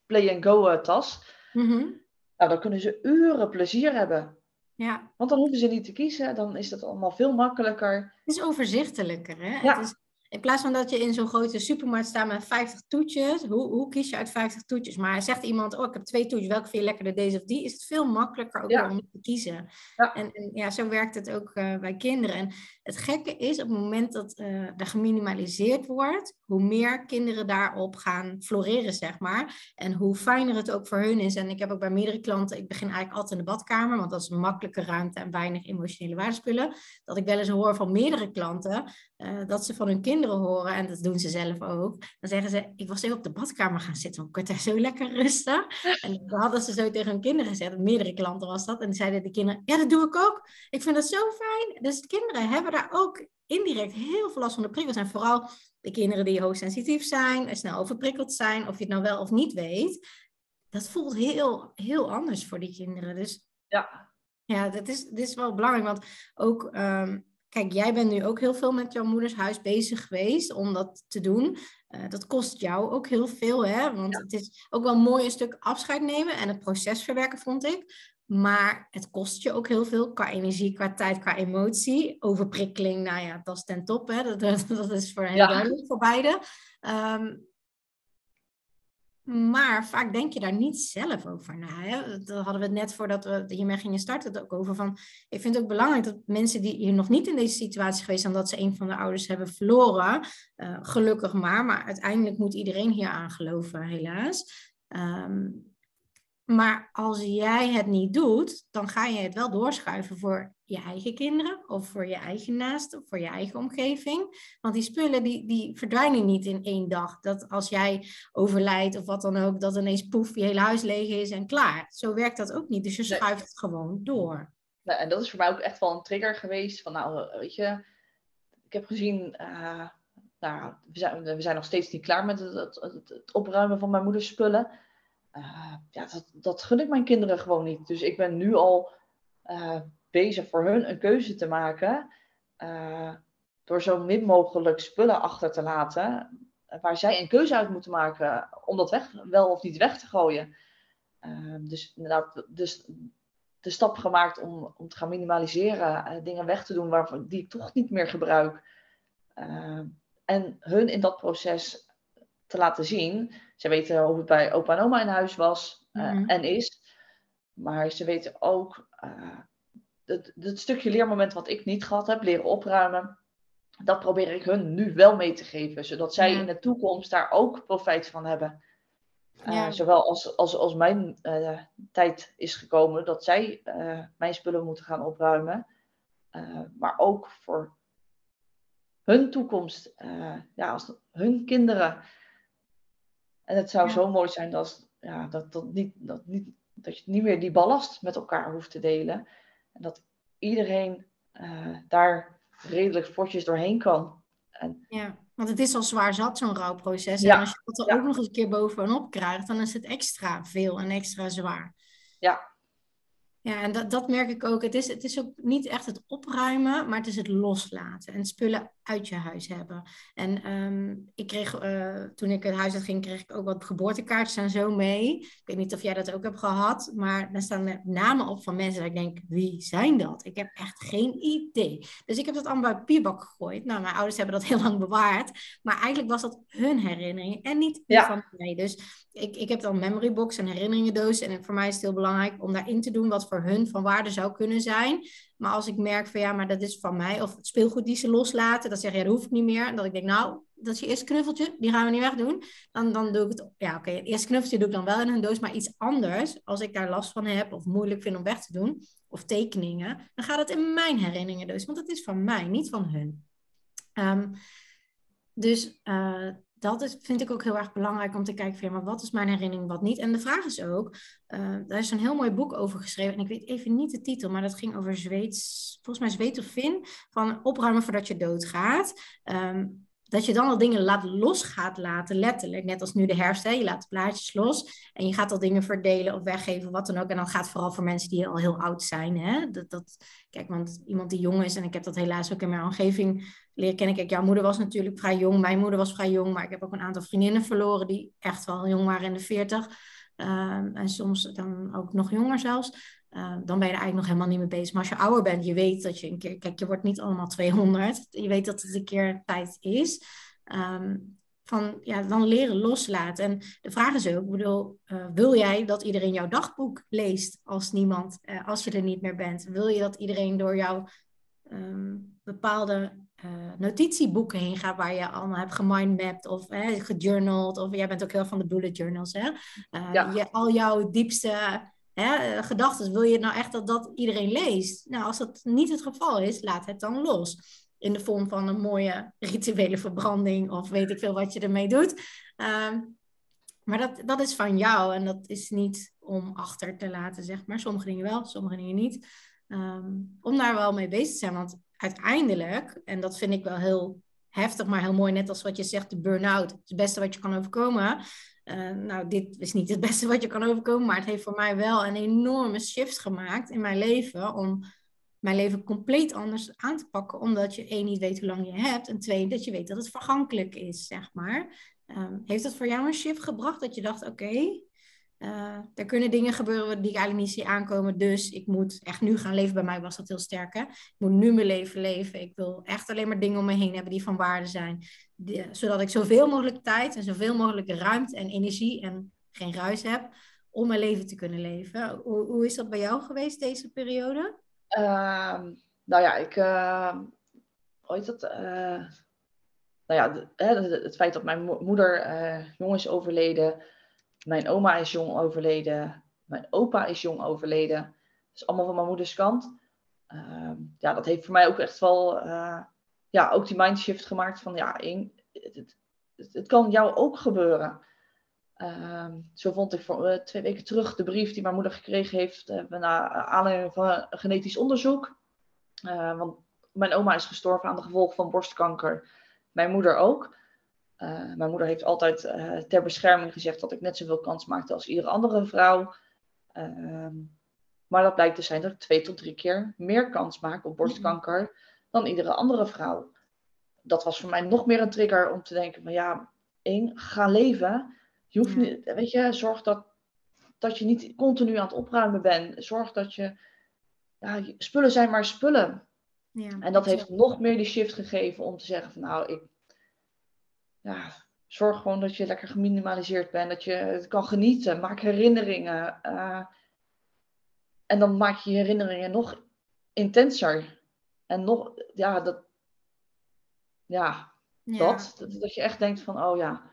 play-and-go tas, mm nou, dan kunnen ze uren plezier hebben. Ja. Want dan hoeven ze niet te kiezen, dan is dat allemaal veel makkelijker. Het is overzichtelijker, hè? Ja. Het is, in plaats van dat je in zo'n grote supermarkt staat met 50 toetjes, hoe, hoe kies je uit 50 toetjes? Maar zegt iemand, oh ik heb twee toetjes, welke vind je lekkerder, deze of die? Is het veel makkelijker ook om te kiezen. Ja. En, en, ja, zo werkt het ook uh, bij kinderen. En het gekke is, op het moment dat uh, er geminimaliseerd wordt, hoe meer kinderen daarop gaan floreren, zeg maar. En hoe fijner het ook voor hun is. En ik heb ook bij meerdere klanten, ik begin eigenlijk altijd in de badkamer, want dat is een makkelijke ruimte en weinig emotionele waardespullen. Dat ik wel eens hoor van meerdere klanten, uh, dat ze van hun kinderen horen, en dat doen ze zelf ook. Dan zeggen ze, ik was even op de badkamer gaan zitten, want ik werd daar zo lekker rustig. En dan hadden ze zo tegen hun kinderen gezegd, meerdere klanten was dat. En zeiden de kinderen, ja dat doe ik ook. Ik vind dat zo fijn. Dus de kinderen hebben daar ook indirect heel veel last van de prikkels. En vooral de kinderen die hoogsensitief zijn, en snel overprikkeld zijn, of je het nou wel of niet weet. Dat voelt heel, heel anders voor die kinderen. Dus ja, ja dat is, dit is wel belangrijk. Want ook, ehm, kijk, jij bent nu ook heel veel met jouw moeders huis bezig geweest om dat te doen. Uh, dat kost jou ook heel veel, hè? Want het is ook wel mooi een stuk afscheid nemen en het proces verwerken, vond ik. Maar het kost je ook heel veel qua energie, qua tijd, qua emotie. Overprikkeling, nou ja, dat is ten top. Hè? Dat, [LAUGHS] dat, is voor heel duidelijk voor beide. Um, maar vaak denk je daar niet zelf over na. Hè? Dat hadden we het net voordat we hiermee gingen starten ook over. Van, ik vind het ook belangrijk dat mensen die hier nog niet in deze situatie geweest zijn, dat ze een van de ouders hebben verloren, uh, gelukkig maar, maar uiteindelijk moet iedereen hier aan geloven, helaas. Um, maar als jij het niet doet, dan ga je het wel doorschuiven voor je eigen kinderen of voor je eigen naasten of voor je eigen omgeving. Want die spullen die, die verdwijnen niet in één dag. Dat als jij overlijdt of wat dan ook, dat ineens poef, je hele huis leeg is en klaar. Zo werkt dat ook niet. Dus je schuift het gewoon door. en dat is voor mij ook echt wel een trigger geweest. Van nou, weet je, ik heb gezien, uh, nou, we zijn, we zijn nog steeds niet klaar met het, het, het opruimen van mijn moeders spullen. Uh, ja, dat, dat gun ik mijn kinderen gewoon niet. Dus ik ben nu al uh, bezig voor hun een keuze te maken. Uh, door zo min mogelijk spullen achter te laten. Waar zij een keuze uit moeten maken om dat weg, wel of niet weg te gooien. dus inderdaad, dus de stap gemaakt om, om te gaan minimaliseren. dingen weg te doen waar, die ik toch niet meer gebruik. en hun in dat proces te laten zien. Ze weten hoe het bij opa en oma in huis was uh, en is. Maar ze weten ook uh, het, het, stukje leermoment wat ik niet gehad heb, leren opruimen. Dat probeer ik hun nu wel mee te geven. Zodat zij in de toekomst daar ook profijt van hebben. Uh, Zowel als, als, als mijn tijd is gekomen dat zij mijn spullen moeten gaan opruimen. maar ook voor hun toekomst. ja, als hun kinderen en het zou zo mooi zijn dat, ja, dat, dat, niet, dat, niet, dat je niet meer die ballast met elkaar hoeft te delen. En dat iedereen uh, daar redelijk sportjes doorheen kan. En, ja, want het is al zwaar zat, zo'n rouwproces. En als je dat er ook nog eens een keer bovenop krijgt, dan is het extra veel en extra zwaar. Ja, ja, en dat, dat merk ik ook. Het is, het is ook niet echt het opruimen, maar het is het loslaten en spullen uit je huis hebben. En ehm, ik kreeg, uh, toen ik het huis uit ging, kreeg ik ook wat geboortekaartjes en zo mee. Ik weet niet of jij dat ook hebt gehad, maar daar staan namen op van mensen dat ik denk, wie zijn dat? Ik heb echt geen idee. Dus ik heb dat allemaal bij papierbak gegooid. Nou, mijn ouders hebben dat [LAUGHS] heel lang bewaard, maar eigenlijk was dat hun herinnering en niet ja. van mij. Dus ik, ik heb dan memory box en herinneringendoos en voor mij is het heel belangrijk om daarin te doen wat voor hun van waarde zou kunnen zijn. Maar als ik merk van ja, maar dat is van mij, of het speelgoed die ze loslaten, dan zeg je ja, dat hoef ik niet meer. En dat ik denk, nou, dat is je eerste knuffeltje, die gaan we niet wegdoen. Dan, dan doe ik het, ja oké, het eerste knuffeltje doe ik dan wel in hun doos, maar iets anders, als ik daar last van heb of moeilijk vind om weg te doen, of tekeningen, dan gaat het in mijn herinneringendoos, want het is van mij, niet van hun. Um, dus uh, dat is, vind ik ook heel erg belangrijk om te kijken van, maar wat is mijn herinnering, wat niet. En de vraag is ook, uh, daar is een heel mooi boek over geschreven. En ik weet even niet de titel, maar dat ging over Zweeds, volgens mij Zweed of Fin, van opruimen voordat je doodgaat. Um, dat je dan al dingen laat, los gaat laten, letterlijk. Net als nu de herfst, hè? je laat plaatjes los en je gaat al dingen verdelen of weggeven, wat dan ook. En dan gaat het vooral voor mensen die al heel oud zijn. Hè? Dat, dat, kijk, want iemand die jong is, en ik heb dat helaas ook in mijn omgeving leren kennen. Kijk, jouw moeder was natuurlijk vrij jong, mijn moeder was vrij jong, maar ik heb ook een aantal vriendinnen verloren die echt wel jong waren in de veertig. Ehm, en soms dan ook nog jonger zelfs. Uh, dan ben je er eigenlijk nog helemaal niet mee bezig. Maar als je ouder bent, je weet dat je een keer... Kijk, je wordt niet allemaal [LAUGHS] 200. Je weet dat het een keer tijd is. Um, van, ja, dan leren loslaten. En de vraag is ook, bedoel, uh, wil jij dat iedereen jouw dagboek leest als niemand, uh, als je er niet meer bent? Wil je dat iedereen door jouw um, bepaalde notitieboeken heen gaat waar je allemaal hebt gemindmapped of gejournald? Of jij bent ook heel van de bullet journals, hè? Ja. Je, al jouw diepste hè, gedachten, wil je nou echt dat dat iedereen leest? Nou, als dat niet het geval is, laat het dan los. In de vorm van een mooie rituele verbranding of weet ik veel wat je ermee doet. Uh, maar dat, dat is van jou en dat is niet om achter te laten, zeg maar. Sommige dingen wel, sommige dingen niet. Um, om daar wel mee bezig te zijn, want uiteindelijk, en dat vind ik wel heel heftig, maar heel mooi, net als wat je zegt, de burn-out, het beste wat je kan overkomen. Uh, nou, dit is niet het [LAUGHS] beste wat je kan overkomen, maar het heeft voor mij wel een enorme shift gemaakt in mijn leven om mijn leven compleet anders aan te pakken, omdat je één niet weet hoe lang je hebt en twee dat je weet dat het vergankelijk is, zeg maar. Um, heeft dat voor jou een shift gebracht dat je dacht, oké, okay, uh, er kunnen dingen gebeuren die ik eigenlijk niet zie aankomen, dus ik moet echt nu gaan leven. Bij mij was dat heel sterk, hè? Ik moet nu mijn leven leven. Ik wil echt alleen maar dingen om me heen hebben die van waarde zijn, zodat ik zoveel mogelijk tijd en zoveel mogelijk ruimte en energie en geen ruis heb om mijn leven te kunnen leven. Hoe, hoe is dat bij jou geweest deze periode? Uh, nou ja, ik. Hoe heet dat? Uh, nou ja, het, feit dat mijn moeder uh, jong is overleden. Mijn oma is jong overleden. Mijn opa is jong overleden. Dat is allemaal van mijn moeders kant. Ehm, ja, dat heeft voor mij ook echt wel. Ja, ook die mindshift gemaakt van ja, het, het, het, kan jou ook gebeuren. Uh, zo vond ik voor, uh, twee weken terug de brief die mijn moeder gekregen heeft uh, na aanleiding van een genetisch onderzoek. Uh, want mijn oma is gestorven aan de gevolgen van borstkanker. Mijn moeder ook. mijn moeder heeft altijd ter bescherming gezegd dat ik net zoveel kans maakte als iedere andere vrouw. Ehm, maar dat blijkt te zijn dat ik twee tot drie keer meer kans maak op borstkanker dan iedere andere vrouw. Dat was voor mij nog meer een trigger om te denken van ja, één, ga leven. Je hoeft niet, weet je, zorg dat, dat je niet continu aan het opruimen bent. Zorg dat je, ja, spullen zijn maar spullen. Ja, en dat heeft nog meer die shift gegeven om te zeggen van nou, ik, ja, zorg gewoon dat je lekker geminimaliseerd bent. Dat je het kan genieten. Maak herinneringen. Uh, en dan maak je herinneringen nog intenser. En nog, ja, dat, ja, ja. Dat, dat, dat. je echt denkt van, oh ja,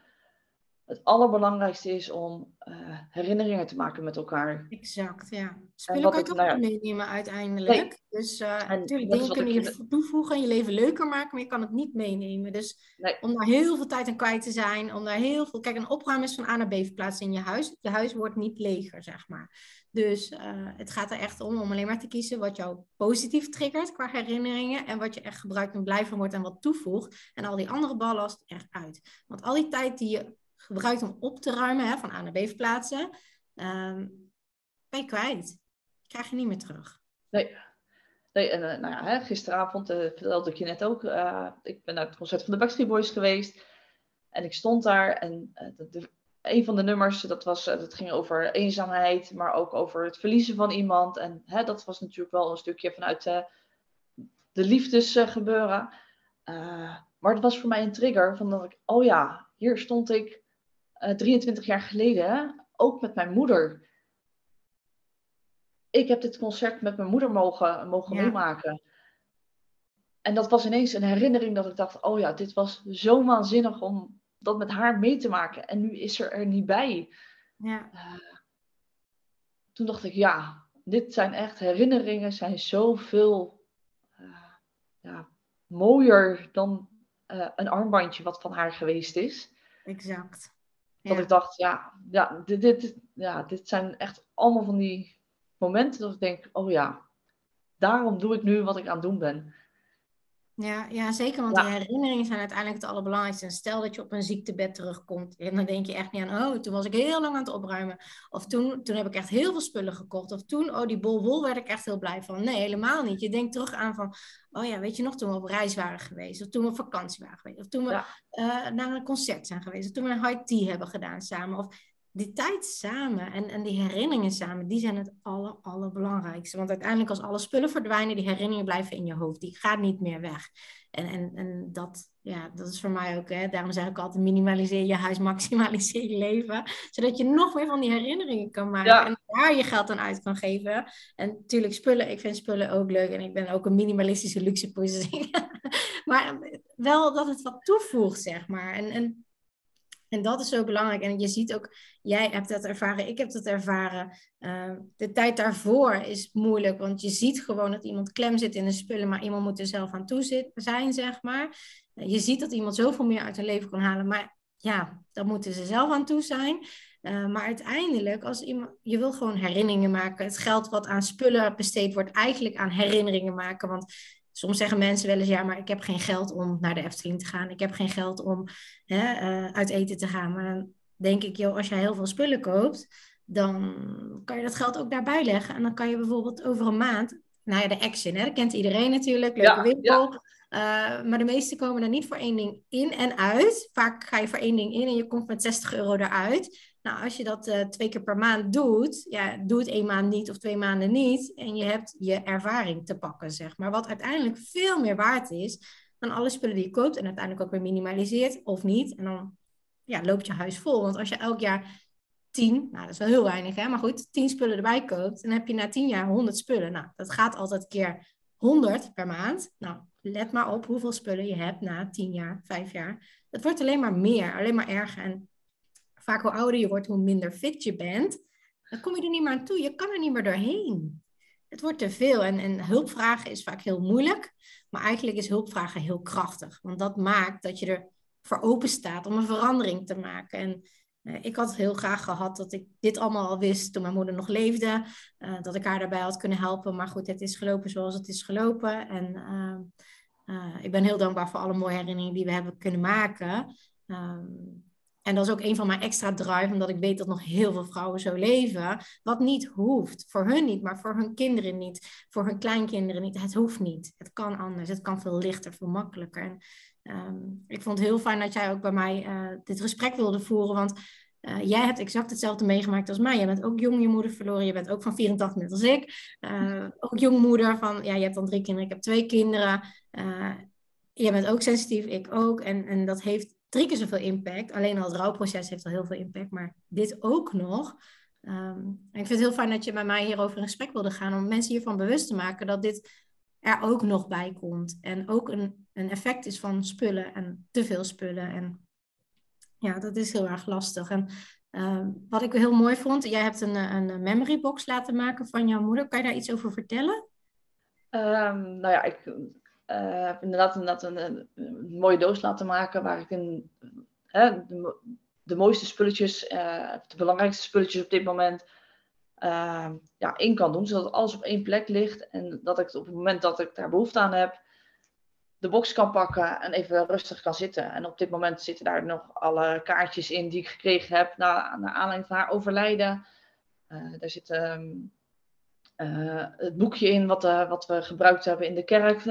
het allerbelangrijkste is om uh, herinneringen te maken met elkaar. Exact, ja. Spullen kan je toch nou ja, meenemen uiteindelijk. Nee. Dus uh, natuurlijk, dingen kunnen je toevoegen en je leven leuker maken, maar je kan het niet meenemen. Dus nee. om daar heel veel tijd aan kwijt te zijn, om daar heel veel... Kijk, een opruimen is van A naar B verplaatsen in je huis. Je huis wordt niet leger, zeg maar. Dus uh, het gaat er echt om om alleen maar te kiezen wat jou positief triggert qua herinneringen en wat je echt gebruikt en blij van wordt en wat toevoegt. En al die andere ballast eruit. Want al die tijd die je gebruikt om op te ruimen, hè, van A naar B verplaatsen, um, ben je kwijt. Krijg je niet meer terug. Nee. Nee, en uh, nou ja, hè, gisteravond uh, vertelde ik je net ook, ik ben naar het concert van de Backstreet Boys geweest. En ik stond daar en de, een van de nummers, dat, was, dat ging over eenzaamheid, maar ook over het verliezen van iemand. En hè, dat was natuurlijk wel een stukje vanuit de liefdesgebeuren. maar het was voor mij een trigger van dat ik, oh ja, hier stond ik 23 jaar geleden, ook met mijn moeder. Ik heb dit concert met mijn moeder mogen, mogen meemaken. En dat was ineens een herinnering dat ik dacht, oh ja, dit was zo waanzinnig om dat met haar mee te maken. En nu is ze er niet bij. Ja. Uh, toen dacht ik, ja, dit zijn echt herinneringen, zijn zoveel uh, ja, mooier dan uh, een armbandje wat van haar geweest is. exact. Dat ik dacht, ja, ja dit, dit, ja, dit zijn echt allemaal van die momenten dat ik denk, oh ja, daarom doe ik nu wat ik aan het doen ben. Ja, ja zeker, want die herinneringen zijn uiteindelijk het allerbelangrijkste. En stel dat je op een ziektebed terugkomt en dan denk je echt niet aan, oh, toen was ik heel lang aan het opruimen. Of toen, toen heb ik echt heel veel spullen gekocht. Of toen, oh, die bol wol werd ik echt heel blij van. Nee, helemaal niet. Je denkt terug aan van, oh ja, weet je nog, toen we op reis waren geweest. Of toen we op vakantie waren geweest. Of toen we uh, naar een concert zijn geweest. Of toen we een high tea hebben gedaan samen. Of die tijd samen en, en die herinneringen samen, die zijn het aller, allerbelangrijkste. Want uiteindelijk als alle spullen verdwijnen, die herinneringen blijven in je hoofd. Die gaat niet meer weg. En, en, en dat, ja, dat is voor mij ook, hè, daarom zeg ik altijd, minimaliseer je huis, [LAUGHS] maximaliseer je leven. Zodat je nog meer van die herinneringen kan maken. En daar je geld aan uit kan geven. En natuurlijk spullen, ik vind spullen ook leuk. En ik ben ook een minimalistische luxe [LAUGHS] maar wel dat het wat toevoegt, zeg maar. En, en en dat is zo belangrijk. En je ziet ook, jij hebt dat ervaren, ik heb dat ervaren. Ehm, de tijd daarvoor is moeilijk, want je ziet gewoon dat iemand klem zit in de spullen, maar iemand moet er zelf aan toe zijn, zeg maar. Je ziet dat iemand zoveel meer uit hun leven kan halen, maar ja, dan moeten ze zelf aan toe zijn. Uh, maar uiteindelijk, als iemand, je wil gewoon herinneringen maken. Het geld wat aan spullen besteed wordt, eigenlijk aan herinneringen maken. Want Soms zeggen mensen wel eens, ja, maar ik heb geen geld om naar de Efteling te gaan. Ik heb geen geld om hè, uh, uit eten te gaan. Maar dan denk ik, joh, als jij heel veel spullen koopt, dan kan je dat geld ook daarbij leggen. En dan kan je bijvoorbeeld over een maand, nou ja, de Action, hè, dat kent iedereen natuurlijk, leuke winkel. Uh, maar de meesten komen er niet voor één ding in en uit. Vaak ga je voor één ding in en je komt met 60 euro eruit. Nou, als je dat uh, twee keer per maand doet, ja, doe het één maand niet of twee maanden niet. En je hebt je ervaring te pakken, zeg maar. Wat uiteindelijk veel meer waard is dan alle spullen die je koopt. En uiteindelijk ook weer minimaliseert of niet. En dan ja, loopt je huis vol. Want als je elk jaar tien, nou dat is wel heel weinig hè, maar goed, tien spullen erbij koopt. Dan heb je na tien jaar honderd spullen. Nou, dat gaat altijd keer 100 per maand. Nou, let maar op hoeveel spullen je hebt na tien jaar, vijf jaar. Het wordt alleen maar meer, alleen maar erger. En vaak hoe ouder je wordt, hoe minder fit je bent, dan kom je er niet meer aan toe. Je kan er niet meer doorheen. Het wordt te veel en, en hulpvragen is vaak heel moeilijk, maar eigenlijk is hulpvragen heel krachtig. Want dat maakt dat je er voor open staat om een verandering te maken. En uh, ik had heel graag gehad dat ik dit allemaal al wist toen mijn moeder nog leefde. Uh, dat ik haar daarbij had kunnen helpen. Maar goed, het is gelopen zoals het is gelopen. En uh, ik ben heel dankbaar voor alle mooie herinneringen die we hebben kunnen maken. Ehm, en dat is ook een van mijn extra drive, omdat ik weet dat nog heel veel vrouwen zo leven. Wat niet hoeft. Voor hun niet, maar voor hun kinderen niet. Voor hun kleinkinderen niet. Het hoeft niet. Het kan anders. Het kan veel lichter, veel makkelijker. En, um, ik vond het heel fijn dat jij ook bij mij uh, dit gesprek wilde voeren. Want uh, jij hebt exact hetzelfde meegemaakt als mij. Je bent ook jong je moeder verloren. Je bent ook van 84 net als ik. Uh, ook jongmoeder van, ja, je hebt dan drie kinderen. Ik heb twee kinderen. je bent ook sensitief, ik ook. En, en dat heeft drie keer zoveel impact. Alleen al het rouwproces heeft al heel veel impact, maar dit ook nog. Um, ik vind het heel fijn dat je bij mij hierover in gesprek wilde gaan, om mensen hiervan bewust te maken dat dit er ook nog bij komt. En ook een, een effect is van spullen en te veel spullen. En ja, dat is heel erg lastig. En um, wat ik heel mooi vond, jij hebt een, een memory box laten maken van jouw moeder. Kan je daar iets over vertellen? Um, nou ja, ik uh, inderdaad, inderdaad een, een, mooie doos laten maken waar ik de, de, mooiste spulletjes, uh, de belangrijkste spulletjes op dit moment uh, ja, in kan doen. Zodat alles op één plek ligt en dat ik op het moment dat ik daar behoefte aan heb, de box kan pakken en even rustig kan zitten. En op dit moment zitten daar nog alle kaartjes in die ik gekregen heb na, naar aanleiding van haar overlijden. daar zitten um, uh, het boekje in wat, uh, wat we gebruikt hebben in de kerk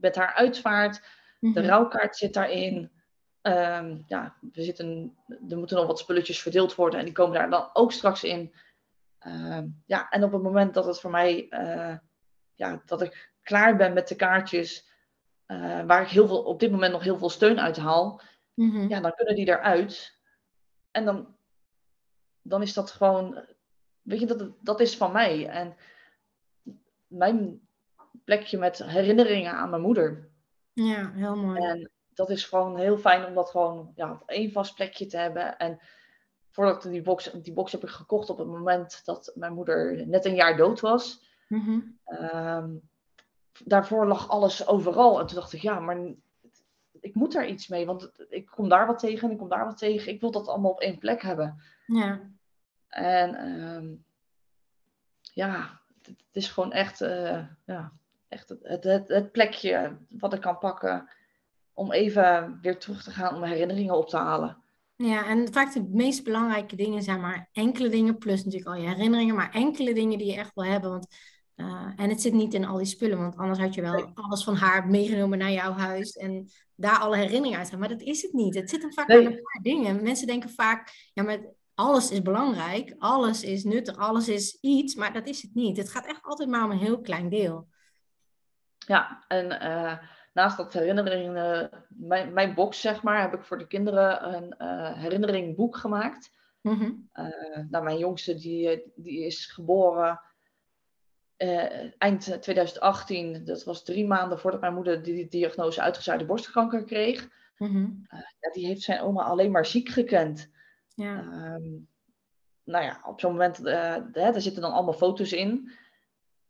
met haar uitvaart. De mhm. rouwkaart zit daarin. Um, ja, we zitten, er moeten nog wat spulletjes verdeeld worden en die komen daar dan ook straks in. Ehm, ja, en op het moment dat het voor mij, ja, dat ik klaar ben met de kaartjes, waar ik heel veel, op dit moment nog heel veel steun uit haal, mm ja, dan kunnen die eruit. En dan, dan is dat gewoon weet je, dat, dat is van mij. En mijn plekje met herinneringen aan mijn moeder. Ja, heel mooi. En dat is gewoon heel fijn om dat gewoon ja, op één vast plekje te hebben. En voordat ik die box, die box heb ik gekocht op het moment dat mijn moeder net een jaar dood was. Mm daarvoor lag alles overal. En toen dacht ik, ja, maar ik moet daar iets mee, want ik kom daar wat tegen en ik kom daar wat tegen. Ik wil dat allemaal op één plek hebben. Ja. En ehm, ja, het, is gewoon echt, uh, ja, echt het, het, het, plekje wat ik kan pakken om even weer terug te gaan om herinneringen op te halen. Ja, en vaak de meest belangrijke dingen zijn maar enkele dingen, plus natuurlijk al je herinneringen, maar enkele dingen die je echt wil hebben. Want, uh, en het zit niet in al die spullen, want anders had je wel alles van haar meegenomen naar jouw huis en daar alle herinneringen uit. Maar dat is het niet. Het zit hem vaak nee. in een paar dingen. Mensen denken vaak, ja, maar alles is belangrijk, alles is nuttig, alles is iets, maar dat is het niet. Het gaat echt altijd maar om een heel klein deel. Ja, en uh, naast dat herinneringen, mijn, mijn box zeg maar, heb ik voor de kinderen een herinneringboek gemaakt. Mm -hmm. nou, mijn jongste die, die is geboren eind 2018. Dat was drie maanden voordat mijn moeder die, die diagnose uitgezaaide borstkanker kreeg. Mm -hmm. ja, die heeft zijn oma alleen maar ziek gekend. Ja. Um, nou ja, op zo'n moment, uh, hè, er zitten dan allemaal foto's in.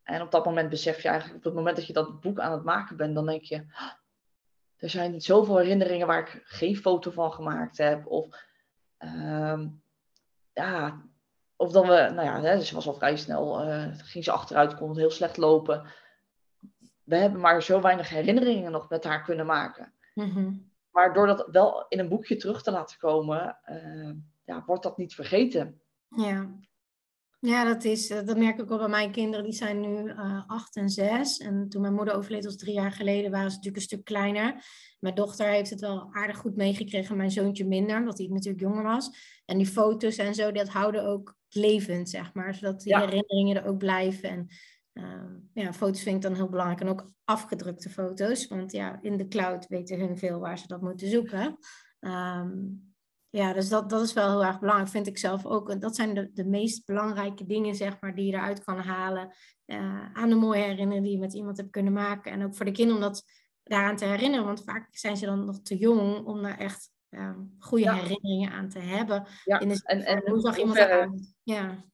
En op dat moment besef je eigenlijk, op het moment dat je dat boek aan het maken bent, dan denk je, ah, er zijn zoveel herinneringen waar ik geen foto van gemaakt heb. Of, um, ja, of dan we, nou ja, hè, ze was al vrij snel, uh, ging ze achteruit, kon het heel slecht lopen. We hebben maar zo weinig herinneringen nog met haar kunnen maken. Mm -hmm. Maar door dat wel in een boekje terug te laten komen, uh, ja, wordt dat niet vergeten. Ja. Ja, dat, is, eh, dat merk ik ook bij mijn kinderen. Die zijn nu uh, acht en zes. En toen mijn moeder overleed, was drie jaar geleden, waren ze natuurlijk een stuk kleiner. Mijn dochter heeft het wel aardig goed meegekregen. Mijn zoontje minder, omdat hij natuurlijk jonger was. En die foto's en zo, dat houden ook levend, zeg maar. Zodat die herinneringen er ook blijven. En uh, ja, foto's vind ik dan heel belangrijk. En ook afgedrukte foto's. Want ja, in de cloud weten hun veel waar ze dat moeten zoeken. Um, ja, dus dat, dat is wel heel erg belangrijk, vind ik zelf ook. Dat zijn de, de meest belangrijke dingen, zeg maar, die je eruit kan halen. Uh, aan de mooie herinneringen die je met iemand hebt kunnen maken. En ook voor de kinderen om dat daaraan te herinneren. Want vaak zijn ze dan nog te jong om daar echt uh, goede herinneringen aan te hebben. Ja, in de, en, en hoe zag iemand eruit? Ja.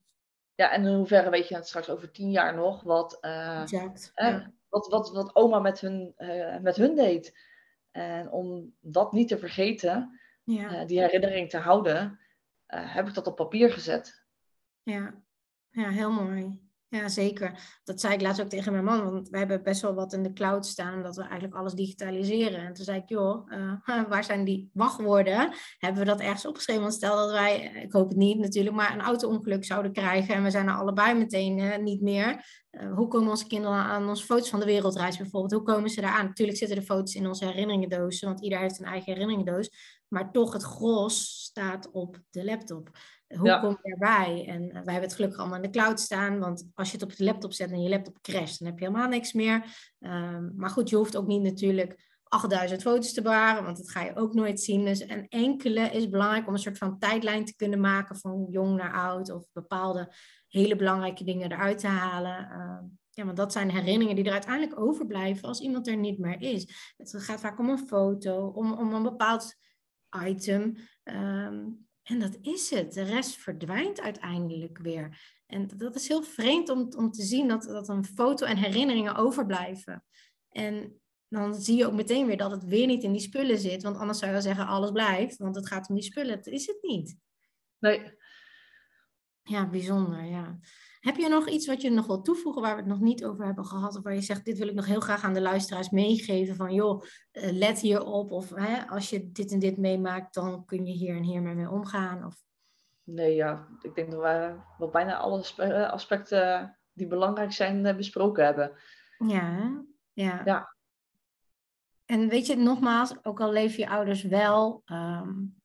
ja, en in hoeverre weet je het straks over tien jaar nog wat, uh, exact, eh, wat, wat, wat oma met hun, met hun deed. En om dat niet te vergeten ja. uh, die herinnering te houden, uh, heb ik dat op papier gezet. Ja. ja, heel mooi. Ja, zeker. Dat zei ik laatst ook tegen mijn man, want we hebben best wel wat in de cloud staan, dat we eigenlijk alles digitaliseren. En toen zei ik, joh, uh, [LAUGHS] waar zijn die wachtwoorden? Hebben we dat ergens opgeschreven? Want stel dat wij, ik hoop het niet natuurlijk, maar een auto-ongeluk zouden krijgen en we zijn er allebei meteen uh, niet meer. Uh, hoe komen onze kinderen aan onze foto's van de wereldreis bijvoorbeeld? Hoe komen ze daar aan? Natuurlijk zitten de foto's in onze herinneringendoos, want ieder heeft een eigen herinneringendoos. Maar toch, het gros staat op de laptop. Hoe kom je erbij? En wij hebben het gelukkig allemaal in de cloud staan. Want als je het op de laptop zet en je laptop crasht, dan heb je helemaal niks meer. Um, maar goed, je hoeft ook niet natuurlijk 8000 foto's te bewaren, want dat ga je ook nooit zien. Dus een enkele is belangrijk om een soort van tijdlijn te kunnen maken van jong naar oud of bepaalde hele belangrijke dingen eruit te halen. Uh, ja, want dat zijn herinneringen die er uiteindelijk overblijven als iemand er niet meer is. Het gaat vaak om een foto, om, om een bepaald item. Um, en dat is het. De rest verdwijnt uiteindelijk weer. En dat is heel vreemd om, om te zien dat, dat een foto en herinneringen overblijven. En dan zie je ook meteen weer dat het weer niet in die spullen zit. Want anders zou je zeggen alles blijft. Want het gaat om die spullen. Dat is het niet. Nee. Ja, bijzonder. Ja. Heb je nog iets wat je nog wil toevoegen waar we het nog niet over hebben gehad? Of waar je zegt, dit wil ik nog heel graag aan de luisteraars meegeven. Van joh, eh, let hierop. Of hè, als je dit en dit meemaakt, dan kun je hier en hier mee omgaan. Of... Nee, ja. Ik denk dat we wel bijna alle eh, aspecten die belangrijk zijn eh, besproken hebben. Ja, ja. ja. En weet je, nogmaals, ook al leven je ouders wel, um,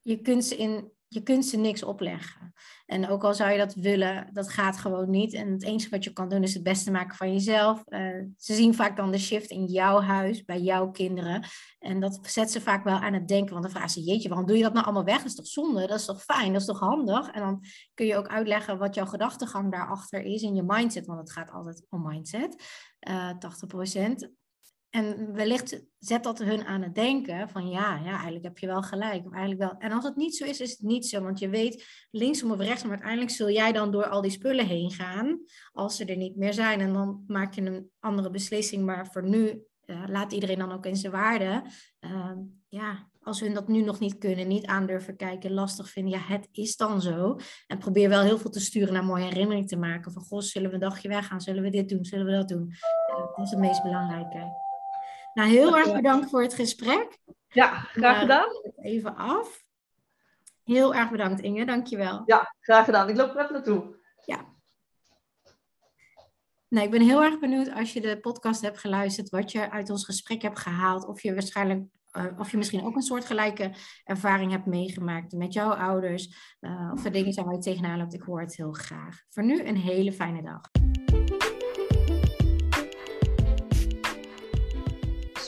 je kunt ze in je kunt ze niks opleggen. En ook al zou je dat willen, dat gaat gewoon niet. En het enige wat je kan doen is het beste maken van jezelf. Uh, ze zien vaak dan de shift in jouw huis, bij jouw kinderen. En dat zet ze vaak wel aan het denken. Want dan vragen ze, jeetje, waarom doe je dat nou allemaal weg? Dat is toch zonde? Dat is toch fijn? Dat is toch handig? En dan kun je ook uitleggen wat jouw gedachtegang daarachter is in je mindset. Want het gaat altijd om mindset, uh, eh, 80%. En wellicht zet dat hun aan het denken van ja, ja, eigenlijk heb je wel gelijk. Eigenlijk wel. En als het niet zo is, is het niet zo. Want je weet linksom of rechtsom, uiteindelijk zul jij dan door al die spullen heen gaan als ze er niet meer zijn. En dan maak je een andere beslissing. Maar voor nu laat iedereen dan ook in zijn waarde. Ehm, ja, als hun dat nu nog niet kunnen, niet aandurven kijken, lastig vinden, ja, het is dan zo. En probeer wel heel veel te sturen naar mooie herinneringen te maken. Van, goh, zullen we een dagje weggaan? Zullen we dit doen? Zullen we dat doen? dat is het meest belangrijke. Nou, heel erg bedankt voor het gesprek. Ja, graag gedaan. Even af. Heel erg bedankt, Inge. Dankjewel. Ja, graag gedaan. Ik loop er even naartoe. Ja. Nou, ik ben heel erg benieuwd als je de podcast hebt geluisterd, wat je uit ons gesprek hebt gehaald. Of je waarschijnlijk uh, of je misschien ook een soortgelijke ervaring hebt meegemaakt met jouw ouders. Uh, of er dingen zijn waar je tegenaan loopt. Ik hoor het heel graag. Voor nu een hele fijne dag.